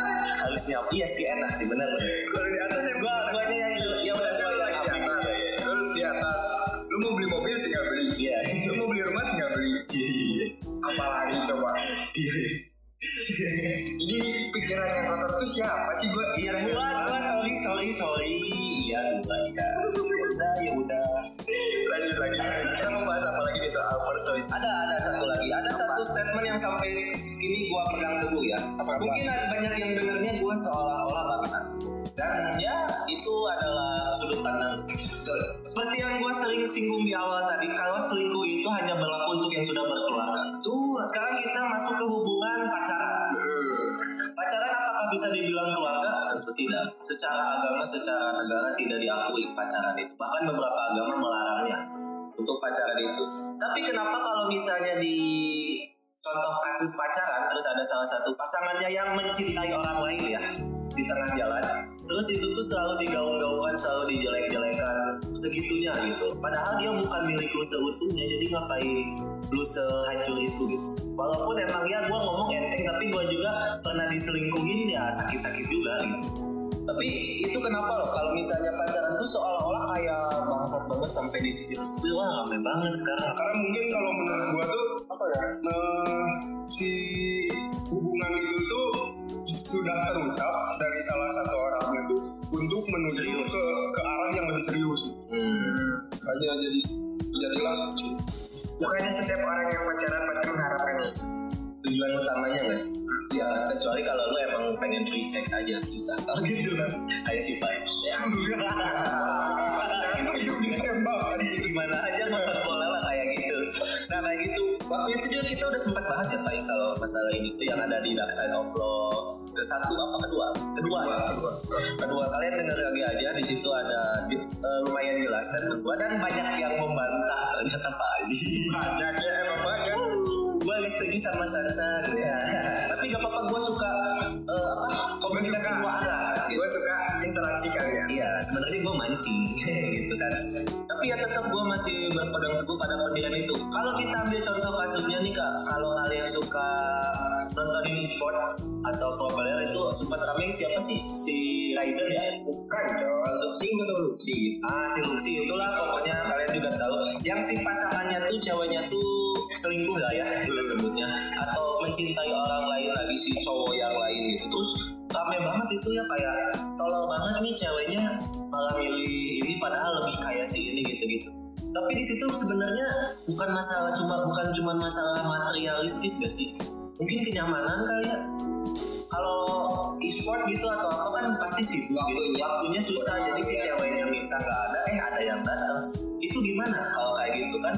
Harusnya iya sih enak sih bener kalau di atas emang gua gua ini yang yang udah Lu gua yang di atas lu di atas. Lu mau beli mobil tinggal beli. Iya. lu mau beli rumah tinggal beli. Iya apalagi coba ini pikiran yang kotor tuh siapa sih gua? Iya gua. gua sorry sorry sorry. Iya gua iya. Udah ya udah. Lanjut lagi. Kita mau bahas apa lagi nih soal personal ada ada satu lagi. Ada satu statement yang sampai kini gua pegang teguh ya. Mungkin ada banyak yang dengernya gua seolah-olah bangsa dan ya itu adalah sudut pandang. Betul. seperti yang gua sering singgung di awal tadi kalau selingkuh itu hanya berlaku untuk yang sudah berkeluarga. Tuh sekarang kita masuk ke hubungan bisa dibilang keluarga tentu tidak secara agama secara negara tidak diakui pacaran itu bahkan beberapa agama melarangnya untuk pacaran itu. Tapi kenapa kalau misalnya di contoh kasus pacaran terus ada salah satu pasangannya yang mencintai orang lain ya di tengah jalan terus itu tuh selalu digaung-gaungkan selalu dijelek-jelekan segitunya gitu. Padahal dia bukan milik lu seutuhnya jadi ngapain lu sehancur itu gitu? Walaupun emang ya gue ngomong enteng tapi gue juga pernah diselingkuhin ya sakit-sakit juga gitu. Tapi itu kenapa loh? Kalau misalnya pacaran tuh seolah-olah kayak bangsat banget sampai di spill wah rame banget sekarang. Karena mungkin kalau menurut gua tuh apa ya? eh, si hubungan itu tuh sudah terucap dari salah satu orangnya tuh untuk menuju Serius. ke ke arah yang lebih serius. hmm. Jadi jadilah bukannya setiap orang yang pacaran pasti mengharapkan itu tujuan utamanya nggak sih? Ya kecuali kalau lu emang pengen free sex aja susah kalau gitu kan kayak si Pai. Ya itu ditembak anjir. gimana aja nonton bola waktu itu juga kita udah sempat bahas ya Pai kalau masalah ini tuh yang ada di Dark Side of Love ke satu apa kedua? Kedua ya kedua. Kedua kalian denger lagi aja di situ ada di- eh, lumayan jelas statement gua dan banyak yang membantah ternyata Pak Haji. banyaknya emang banyak gue nggak setuju sama Sansan ya. Tapi gak apa-apa gue suka eh, apa dua arah. gitu. gue suka interaksi kalian Iya, sebenarnya gue mancing gitu kan. Tapi ya tetap gue masih berpegang teguh pada pendirian itu. Kalau kita ambil contoh kasusnya nih kak, kalau kalian suka nontonin e-sport atau pro player itu sempat rame siapa sih si Ryzen ya? Bukan, coy. Luxi atau Luxi? Ah, si Luxi itulah pokoknya kalian juga tahu. Yang si pasangannya tuh ceweknya tuh selingkuh lah ya kita sebutnya atau mencintai orang lain lagi si cowok yang lain gitu. Terus rame banget itu ya kayak tolol banget nih ceweknya malah milih ini padahal lebih kaya si ini gitu-gitu. Tapi di situ sebenarnya bukan masalah cuma bukan cuma masalah materialistis gak sih? Mungkin kenyamanan kali ya. Kalau e-sport gitu atau apa kan pasti sibuk gitu waktunya susah. Jadi si ceweknya minta nggak ada eh ada yang datang. Itu gimana kalau kayak gitu kan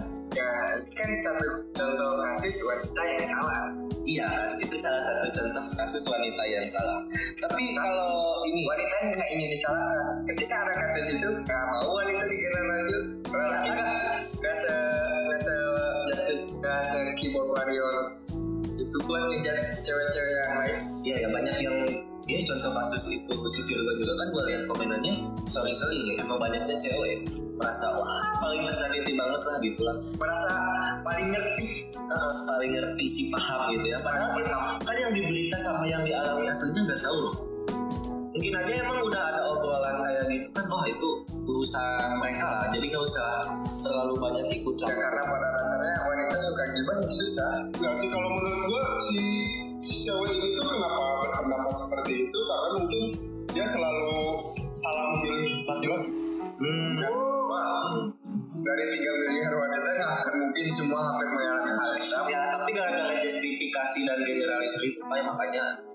kan satu contoh kasus wanita yang salah. Iya itu salah satu contoh kasus wanita yang salah. Tapi kalau ini wanita yang nggak ingin disalahkan ketika ada kasus itu nggak mau wanita rasul orang Iya, kita nggak se nggak se justice nggak se keyboard warrior buat ngejudge cewek-cewek yang lain. Iya ya banyak yang ya contoh kasus itu si Virgo juga kan gue lihat komenannya sorry sorry ya, emang banyaknya cewek. Merasa wah paling tersakiti banget lah gitu lah. Merasa paling ngerti Eh, paling ngerti si paham gitu ya. Padahal kita kan yang di berita sama yang dialami aslinya nggak tahu loh mungkin aja emang udah ada obrolan kayak gitu kan wah itu urusan mereka lah. Jadi nggak usah terlalu banyak ikut ya karena pada dasarnya wanita suka gibah ya susah. Enggak sih kalau menurut gua si, si cewek ini tuh kenapa berpendapat seperti itu? Karena mungkin dia selalu salah memilih laki-laki. hmm. Wah, dari 3 miliar wanita nggak akan mungkin semua hampir mengalami hal yang sama. Ya tapi gara-gara justifikasi dan generalisir itu pak makanya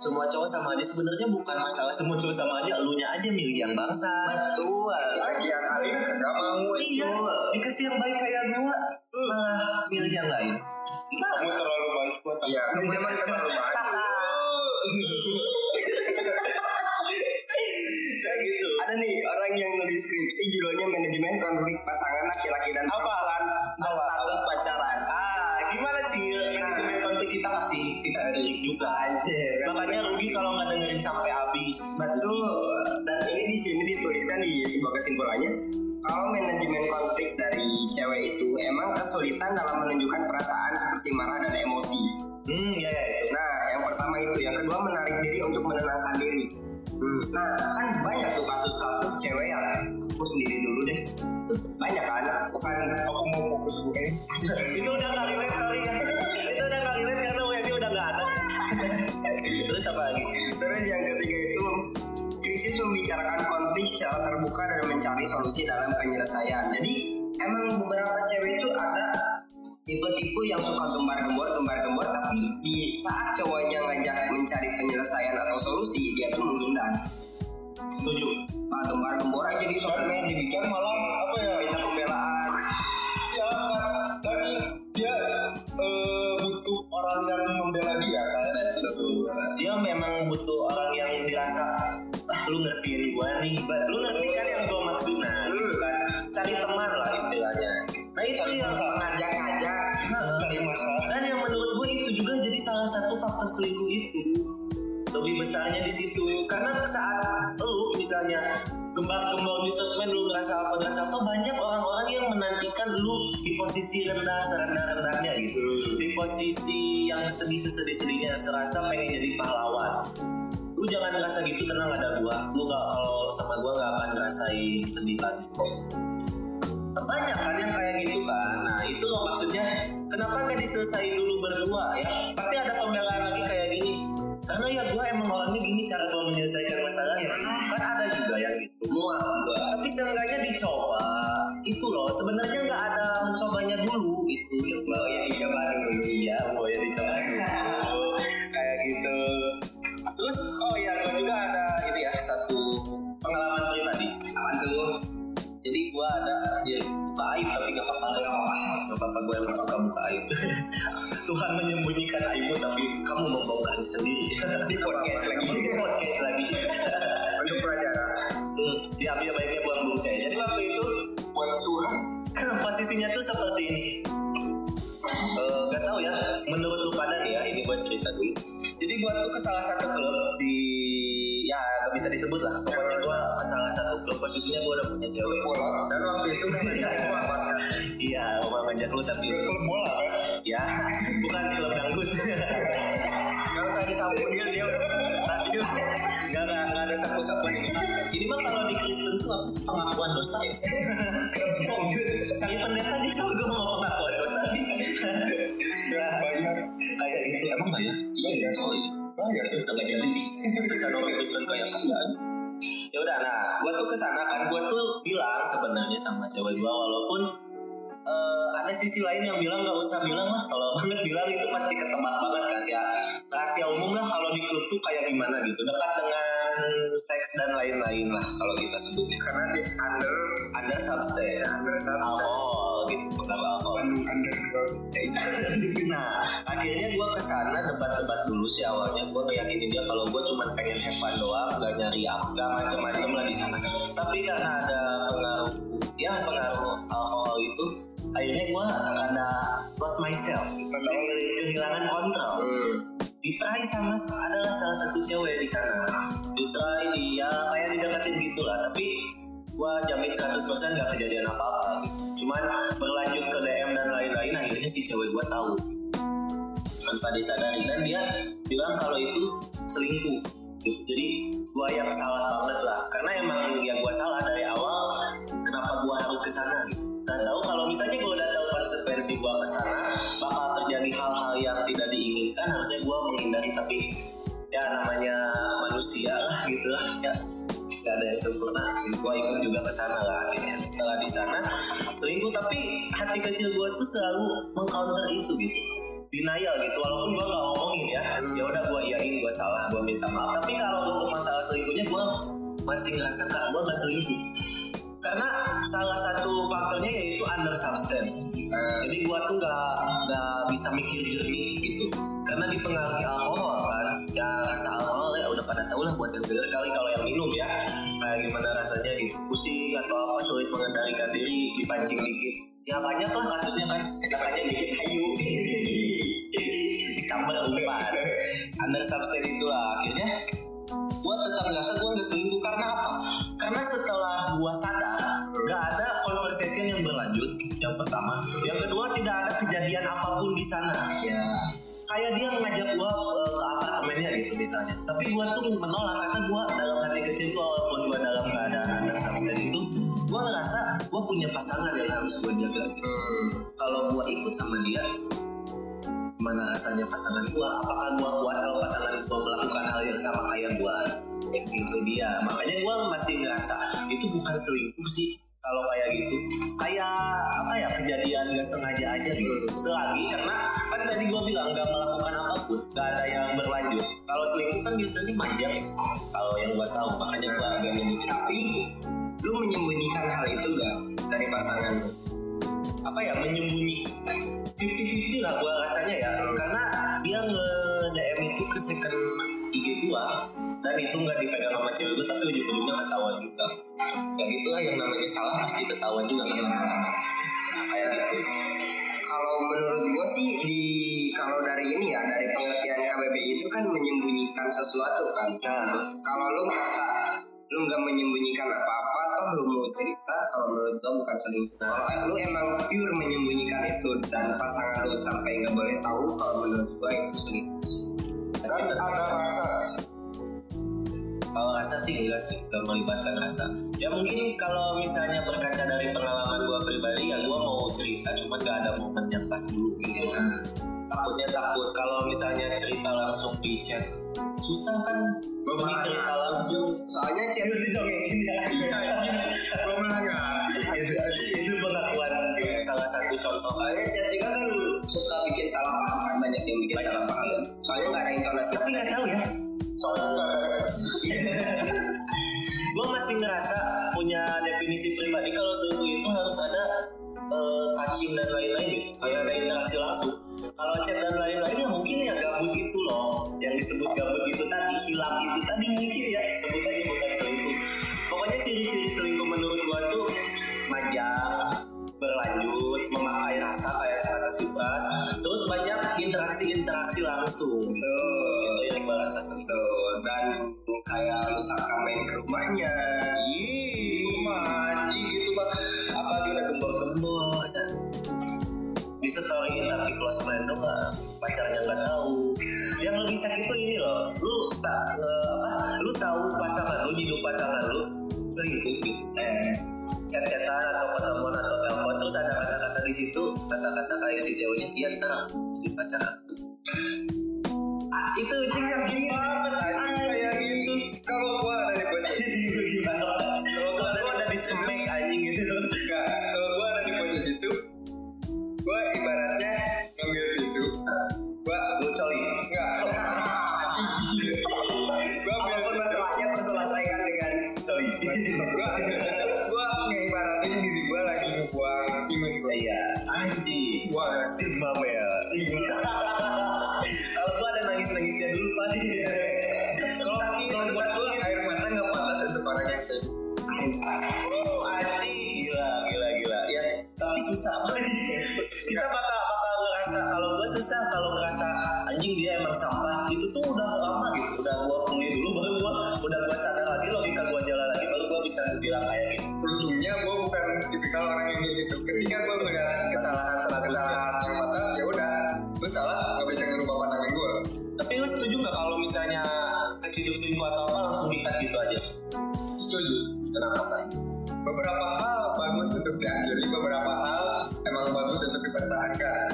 semua cowok sama aja. Sebenarnya bukan masalah semua cowok sama aja. Elunya aja milih yang bangsa. Betul. Dikasih yang alim nggak mau. Iya. Dikasih yang baik kayak gua. Malah milih yang lain. Kamu terlalu baik buat aku. iya. Kamu terlalu baik. Kayak gitu. Ada nih orang yang nulis skripsi judulnya manajemen konflik pasangan laki-laki dan perempuan. Pacaran. Kita kasih kita lirik juga Anjir. makanya rugi kalau nggak dengerin sampai habis Betul. Dan ini di sini dituliskan di sebuah kesimpulannya kalau manajemen konflik dari cewek itu emang kesulitan dalam menunjukkan perasaan seperti marah dan emosi. hmm ya ya itu Nah, yang pertama itu, yang kedua menarik diri untuk menenangkan diri. Hmm. Nah, kan banyak tuh kasus-kasus cewek yang aku sendiri dulu deh. Banyak kan? Bukan Aku mau fokus gue. itu udah nggak relate sorry ya itu udah nggak relate karena WD udah nggak ada terus apa lagi Terus yang ketiga itu krisis membicarakan konflik secara terbuka dan mencari solusi dalam penyelesaian. Jadi emang beberapa cewek itu ada tipe-tipe yang suka gembar-gembor, gembar-gembor, tapi di saat cowoknya ngajak mencari penyelesaian atau solusi, dia tuh menghindar. setuju Nah, gembar-gembor aja di sosial media dibikin malah apa ya? minta pembelaan. Ya dan dia eh, butuh orang yang membela dia kan. dia memang butuh orang yang dirasa ah lu ngertiin gua nih lu ngerti kan yang gua maksud nah gitu kan cari teman lah istilahnya nah itu yang ngajak-ngajak Cari masalah. dan yang menurut gue itu juga jadi salah satu faktor selingkuh itu lebih besarnya di situ karena saat lu misalnya gembar-gembor di sosmed lu ngerasa apa ngerasa apa banyak orang-orang yang menantikan lu di posisi rendah serendah-rendahnya gitu. Di posisi yang sedih sesedih sedihnya serasa pengen jadi pahlawan. Lu jangan ngerasa gitu nggak ada gua. Lu nggak kalau sama gua nggak akan ngerasain sedih lagi. Kok banyak kan yang kayak gitu kan? Nah itu loh maksudnya kenapa nggak diselesaikan dulu berdua ya? Pasti ada pembelaan lagi kayak gini. Karena ya gue emang orangnya gini cara gue menyelesaikan masalah ya gitu muak gua tapi seenggaknya dicoba. Itu loh sebenarnya nggak ada mencobanya dulu itu ya mau ya dicoba dulu. Ya mau ya dicoba dulu. Kayak gitu. Terus oh ya gue juga ada ini ya satu pengalaman pribadi. Apa tuh? Jadi gua ada dia buka aib tapi gak apa-apa. Gak apa-apa. Gak apa-apa gue emang suka buka aib. Tuhan menyembunyikan aibmu tapi kamu membongkarnya sendiri. Di podcast lagi. Di podcast lagi untuk pelajaran hmm, diambil baiknya buang bungkai jadi waktu itu Buat Tuhan. posisinya tuh seperti ini Eh, gak tahu ya gue cerita dulu. Jadi gue tuh ke salah satu klub di ya gak bisa disebut lah. Pokoknya gue ke salah satu klub posisinya gue udah punya cewek. bola Dan waktu itu gua baca. Iya, mau ngajak lu tapi klub bola kan ya bukan klub dangdut. Gak usah disapu dia dia udah tadi dia Gak, gak, gak ada sapu-sapuan ini. Ini mah kalau di Kristen tuh apa sih pengakuan dosa ya? Cari pendeta di kalau gue mau pengakuan dosa nih. bayar Kayak gitu, emang ya? Iya, Oh iya. bayar sih udah gak jadi bisa nomi Kristen kayak kasihan ya udah nah gue tuh ke sana kan gue tuh bilang sebenarnya sama cewek gue walaupun eh, ada sisi lain yang bilang gak usah bilang lah kalau banget bilang itu pasti ketebak banget kan ya rahasia umum lah kalau di klub tuh kayak gimana gitu dekat dengan seks dan lain-lain lah kalau kita sebutnya. Karena di under ada substance. Under substance. alkohol gitu. Pengaruh alkohol. Bandung underground nah akhirnya gue ke sana debat-debat dulu sih awalnya. Gue ngeyakinin dia kalau gue cuma pengen have fun doang gak nyari apa gak macem-macem lah di sana. Tapi karena ada pengaruh ya pengaruh alkohol itu akhirnya gue ada lost myself. Kehilangan- kehilangan kontrol. Di try sama adalah salah satu cewek di sana. Di try dia kayak dideketin gitu lah tapi gua jamin 100% gak kejadian apa-apa. Cuman berlanjut ke DM dan lain-lain akhirnya si cewek gua tahu. Tanpa disadari dan dia bilang kalau itu selingkuh. Gitu. jadi gua yang salah banget lah. Karena emang ya gua salah dari awal kenapa gua harus ke sana? Gitu dan tahu kalau misalnya gua udah tahu konsekuensi gua ke sana bakal terjadi hal-hal yang tidak diinginkan. Harusnya gua menghindari tapi ya namanya manusia lah gitu lah. Ya gak ada yang sempurna. Gua ikut juga ke sana lah akhirnya. Setelah di sana selingkuh. Tapi hati kecil gua tuh selalu mengcounter itu gitu. Denial gitu. Walaupun gua gak ngomongin ya. Ya udah gua iyain gua salah gua minta maaf. Tapi kalau untuk masalah selingkuhnya gua masih ngerasa kak gua gak selingkuh karena salah satu faktornya yaitu under substance. Jadi gua tuh gak gak bisa mikir jernih gitu. Karena dipengaruhi alkohol kan. Ya rasa alkohol ya udah pada tau lah buat yang denger kali kalau yang minum ya. Kayak gimana rasanya gitu? Pusing atau apa sulit mengendalikan diri dipancing dikit. Ya banyak lah kasusnya kan. Dipancing dikit ayu disambar umpan. Under substance itulah akhirnya gue tetap ngerasa gue nggak selingkuh karena apa? Karena setelah gue sadar nggak ada conversation yang berlanjut yang pertama, yang kedua tidak ada kejadian apa pun di sana. Ya. Kayak dia ngajak gue ke apartemennya gitu misalnya, tapi gue tuh menolak karena gue dalam hati kecil gue walaupun gue dalam keadaan under substance itu, gue ngerasa gue punya pasangan yang harus gue jaga. Gitu. Kalau gue ikut sama dia, gimana rasanya pasangan gua? Apakah gua kuat kalau pasangan gua melakukan hal yang sama kayak gua? Itu dia. Makanya gua masih ngerasa itu bukan selingkuh sih. Kalau kayak gitu kayak apa ya kejadian gak sengaja aja gitu. Selagi karena kan tadi gua bilang gak melakukan apa pun gak ada yang berlanjut. Kalau selingkuh kan biasanya manjang ya kalau yang gua tahu. Makanya gua agak menyebut Tapi lu menyembunyikan hal itu gak dari pasangan apa ya menyembunyi 50-50 lah gua rasanya ya. Karena dia nge DM itu ke second IG gua dan itu nggak dipegang sama cewek gua tapi ujung-ujungnya ketahuan juga. Ya gitulah yang namanya salah pasti ketahuan juga kan. Nah, kayak gitu. Kalau menurut gue sih di kalau dari ini ya dari pengertian KBBI itu kan menyembunyikan sesuatu kan. nah. Kalau lu merasa lu nggak menyembunyikan apa-apa, toh lu mau cerita, kalau menurut gue bukan selingkuh. Kalau lu emang pure menyembunyikan itu dan pasangan lu sampai nggak boleh tahu, kalau menurut gue itu selingkuh. kan ada rasa kalau rasa sih enggak sih enggak melibatkan rasa. Ya mungkin kalau misalnya berkaca dari pengalaman gua pribadi ya gua mau cerita cuma nggak ada momen yang pas dulu. Gitu kan takutnya takut. Kalau misalnya cerita langsung di chat susah kan Jadi cerita langsung. Soalnya chat itu didongengin ya melanggar. itu, itu pengakuan salah satu contoh. Soalnya chat juga kan suka bikin salah paham kan banyak yang bikin salah paham. Soalnya nggak ada intonasi. tapi nggak tahu ya. Soalnya nggak ada. Gue masih ngerasa punya definisi pribadi. Kalau selingkuh itu harus ada eh, touching dan lain-lain gitu. Kayak ada interaksi langsung. Kalau chat dan lain-lain ya mungkin disebut gabut itu tadi hilang itu tadi mungkin ya sebut aja bukan selingkuh. Pokoknya ciri-ciri selingkuh menurut gua tuh manjang berlanjut memakai rasa kayak kata Sipras terus banyak interaksi-interaksi interaksi langsung gitu. itu yang bahasa Tuh, dan kayak misalkan main ke rumahnya. Ih, rumah di storyin tapi close friend doang pacarnya nggak tahu. Yang lebih sakit tuh ini loh lu tak eh, apa lu tahu pasangan lu hidup pasangan lu selingkuh gitu eh chat-chatan atau ketemuan atau telepon terus ada kata-kata di situ kata-kata kayak si ceweknya iya tahu si pacar aku ah, itu anjing sakit banget anjing kayak gitu Kalau gua ada di posisi itu gimana? Kalau gua ada di smack anjing gitu. Enggak, kalau gua ada di posisi itu, gua ibaratnya ngambil tisu, gua lu coli enggak. gua ambil masalahnya terselesaikan dengan coli gua gua ngibaratin diri gua lagi ngebuang ingus gua. iya. Anjing. Wah sigma mel. Sigma. Kalau gua ada nangis nangisnya dulu pak kita bakal bakal ngerasa kalau gue susah kalau ngerasa anjing dia emang sampah itu tuh udah lama gitu udah gue kuliah dulu baru gue udah gue sadar lagi logika gue jalan lagi baru gue bisa bilang kayak gitu Untungnya gua bukan tipikal orang yang gitu. Ketika gua melihat kesalahan salah kesalahan yang mata, ya udah, gua salah nggak bisa ngerubah pandangan gua. tapi lu setuju nggak kalau misalnya keciduk selingkuh atau apa langsung dikat gitu aja Setuju. kenapa pak Beberapa hal bagus untuk diakhiri, beberapa hal emang bagus untuk dipertahankan.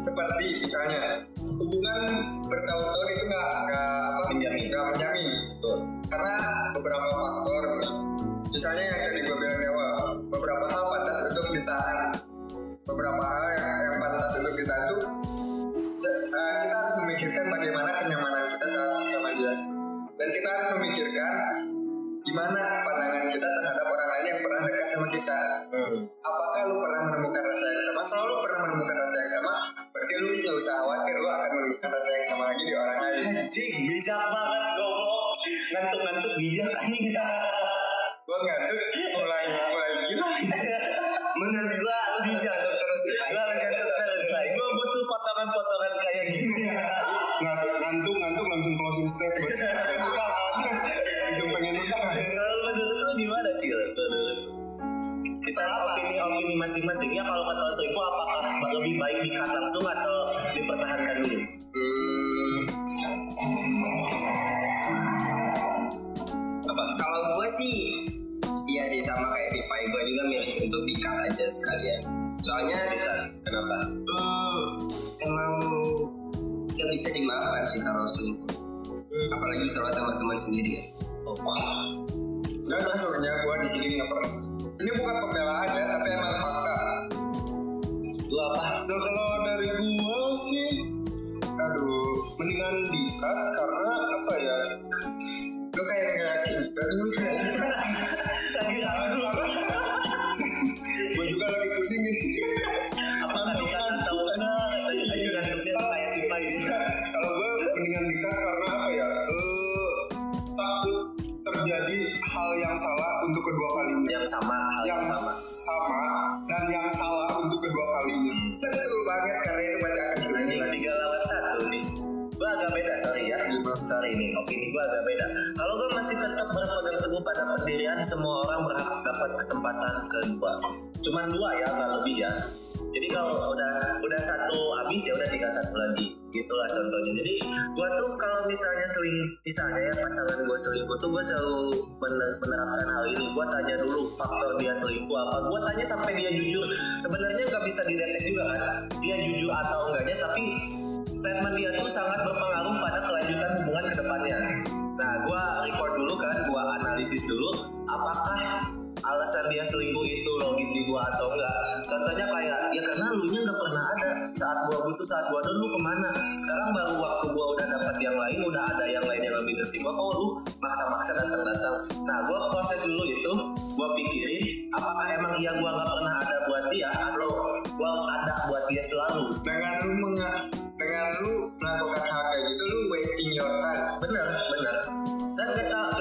Seperti misalnya hubungan bertahun-tahun itu nggak nggak apa Menjamin. nggak menjamin. betul karena beberapa faktor nih. misalnya yang tadi gue bilang di awal beberapa hal pantas untuk ditahan beberapa hal yang, yang pantas untuk ditahan se- eh, kita harus memikirkan bagaimana kenyamanan kita saat sama dia dan kita harus memikirkan gimana pandangan kita terhadap orang lain yang pernah dekat sama kita? Apakah lu pernah menemukan rasa yang sama? Kalau lu pernah menemukan rasa yang sama berarti lu nggak usah khawatir lu akan menemukan rasa yang sama lagi di orang lain. Anjing bijak banget goblok. Ngantuk-ngantuk bijak anjing. Gue ngantuk mulai mulai gila menurut gua lu untuk terus Lah, ngantuk terus lah gue butuh potongan-potongan kayak gini. Ngantuk, ngantuk, ngantuk langsung closing statement. Kita opini-opini masing-masing ya. Kalau kata selingkuh apakah lebih baik dikat langsung atau dipertahankan dulu? apa? Kalau gue sih iya sih sama kayak si Pai gue juga milih untuk dikat aja sekalian. Soalnya Kenapa? hmm, emang gak bisa dimaafkan sih kalau selingkuh apalagi kalau sama teman sendiri ya. Dan akhirnya gue di sini nggak pernah dapat kesempatan kedua. Cuman dua ya nggak lebih ya. Jadi kalau udah udah satu habis ya udah tinggal satu lagi. Gitulah contohnya. Jadi gue tuh kalau misalnya seling misalnya ya pasangan gue selingkuh tuh gue selalu mener- menerapkan hal ini. Gue tanya dulu faktor dia selingkuh apa. Gue tanya sampai dia jujur. Sebenarnya nggak bisa didetek juga kan. Dia jujur atau enggaknya tapi statement dia tuh sangat berpengaruh pada kelanjutan hubungan ke depannya. Nah, gue record dulu kan, gue analisis dulu apakah alasan dia selingkuh itu logis di gua atau enggak. Contohnya kayak ya karena lu nya nggak pernah ada saat gua butuh saat gua ada lu ke mana. Sekarang baru waktu gua udah dapat yang lain, udah ada yang lain yang lebih ngerti gua. Oh lu maksa-maksa datang-datang. Nah, gua proses dulu itu, gua pikirin apakah emang iya gua nggak pernah ada buat dia atau gua ada buat dia selalu. dengan lu menga dengan lu melakukan hal kayak gitu lu wasting your time bener bener dan gak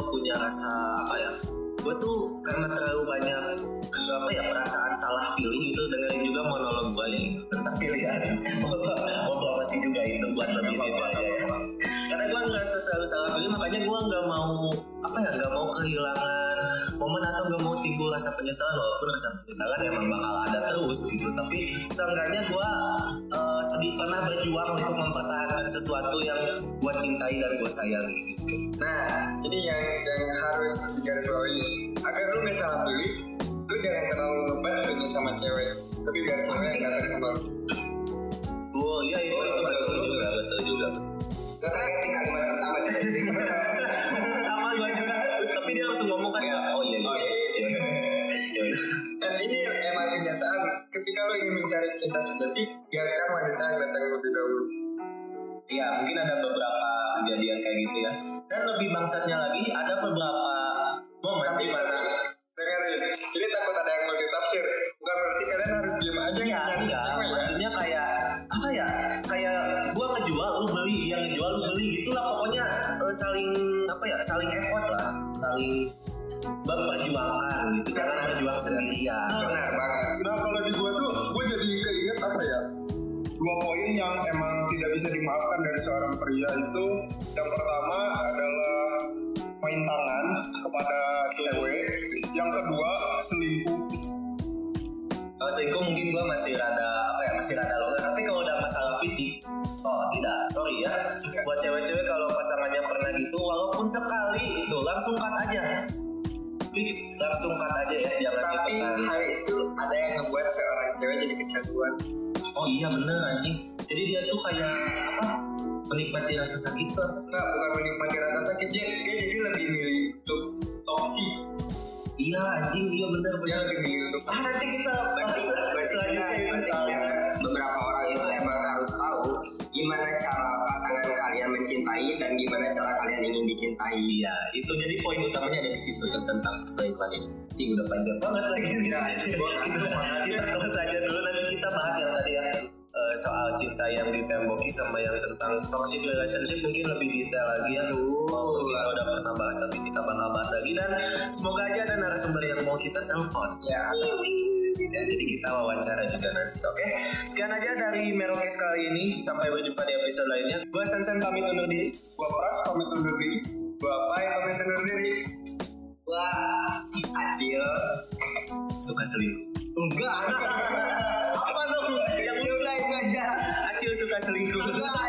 gue punya rasa apa ya gue tuh karena terlalu banyak apa ya perasaan salah pilih gitu dengerin juga monolog gue ya gitu, tentang pilihan. Mau promosi juga itu buat lebih itu aja. ya karena gue nggak selalu salah pilih makanya gue nggak mau apa ya nggak mau kehilangan momen atau nggak mau timbul rasa penyesalan walaupun rasa penyesalan emang bakal ada terus gitu. Tapi seenggaknya gue uh, sedih pernah berjuang untuk mempertahankan sesuatu yang gue cintai dan gue sayangi Nah, ini yang yang harus digarisbawahi. Agar lu nggak salah pilih, lu jangan terlalu ngebat pengen sama cewek, tapi biar cewek yang datang sama lu. oh iya itu itu betul juga betul juga Gak kayak kalimat pertama sih. sama gue juga tapi dia langsung ngomong kan ya oh iya Nah, ini emang kenyataan. Ketika lu ingin mencari cinta sejati, biarkan wanita yang datang lebih dahulu. Iya, mungkin ada beberapa kejadian kayak gitu ya. Dan lebih bangsatnya lagi, ada beberapa momen di mana dengerin, ini takut ada yang multitafsir. Bukan berarti kalian harus diem aja ya enggak, cewek ya. maksudnya kayak apa ya? Kayak gua ngejual, lu beli, dia ngejual, lu beli, gitulah pokoknya eh, saling apa ya? Saling effort lah, saling memperjuangkan gitu. Jangan berjuang sendirian. Benar banget. Nah kalau di gue tuh, gue jadi keinget apa ya? Dua poin yang emang tidak bisa dimaafkan dari seorang pria itu yang pertama adalah main tangan kepada cewek, yang kedua selingkuh. Kalau selingkuh mungkin gue masih rada apa ya masih rada longgar tapi kalau udah masalah fisik oh tidak sorry ya buat cewek-cewek kalau pasangannya pernah gitu walaupun sekali itu langsung cut aja fix langsung cut aja ya jangan Tapi hal itu ada yang ngebuat seorang cewek jadi kecanduan. oh iya bener anjing. Jadi dia tuh kayak apa menikmati rasa sakit tuh Enggak, bukan menikmati rasa sakit, dia, dia jadi lebih milih untuk toksik. iya anjing iya bener Dia lebih milih untuk ah nanti kita bahas selanjutnya itu soalnya beberapa orang itu emang harus tahu gimana cara kalian mencintai dan gimana cara kalian ingin dicintai. Iya, itu jadi poin utamanya ada di situ tuh, tentang selingkuhan ini. Ih, udah panjang banget lagi. Iya, kita kita close aja dulu nanti kita bahas yang tadi ya eh, soal cinta yang ditemboki sama yang tentang toxic relationship mungkin lebih detail lagi ya. Walaupun kita udah pernah bahas tapi kita bakal bahas lagi dan semoga aja ada narasumber yang mau kita telepon. ya Ya, jadi kita wawancara juga nanti oke? Okay? sekian aja dari Merokes kali ini. Sampai berjumpa di episode lainnya. Gua Sansan pamit undur diri. Gua Pras pamit undur diri. Gua Pai pamit undur diri. Gue Acil. Suka selingkuh. Enggak. Apa dong yang udah aja. Acil suka selingkuh. Enggak.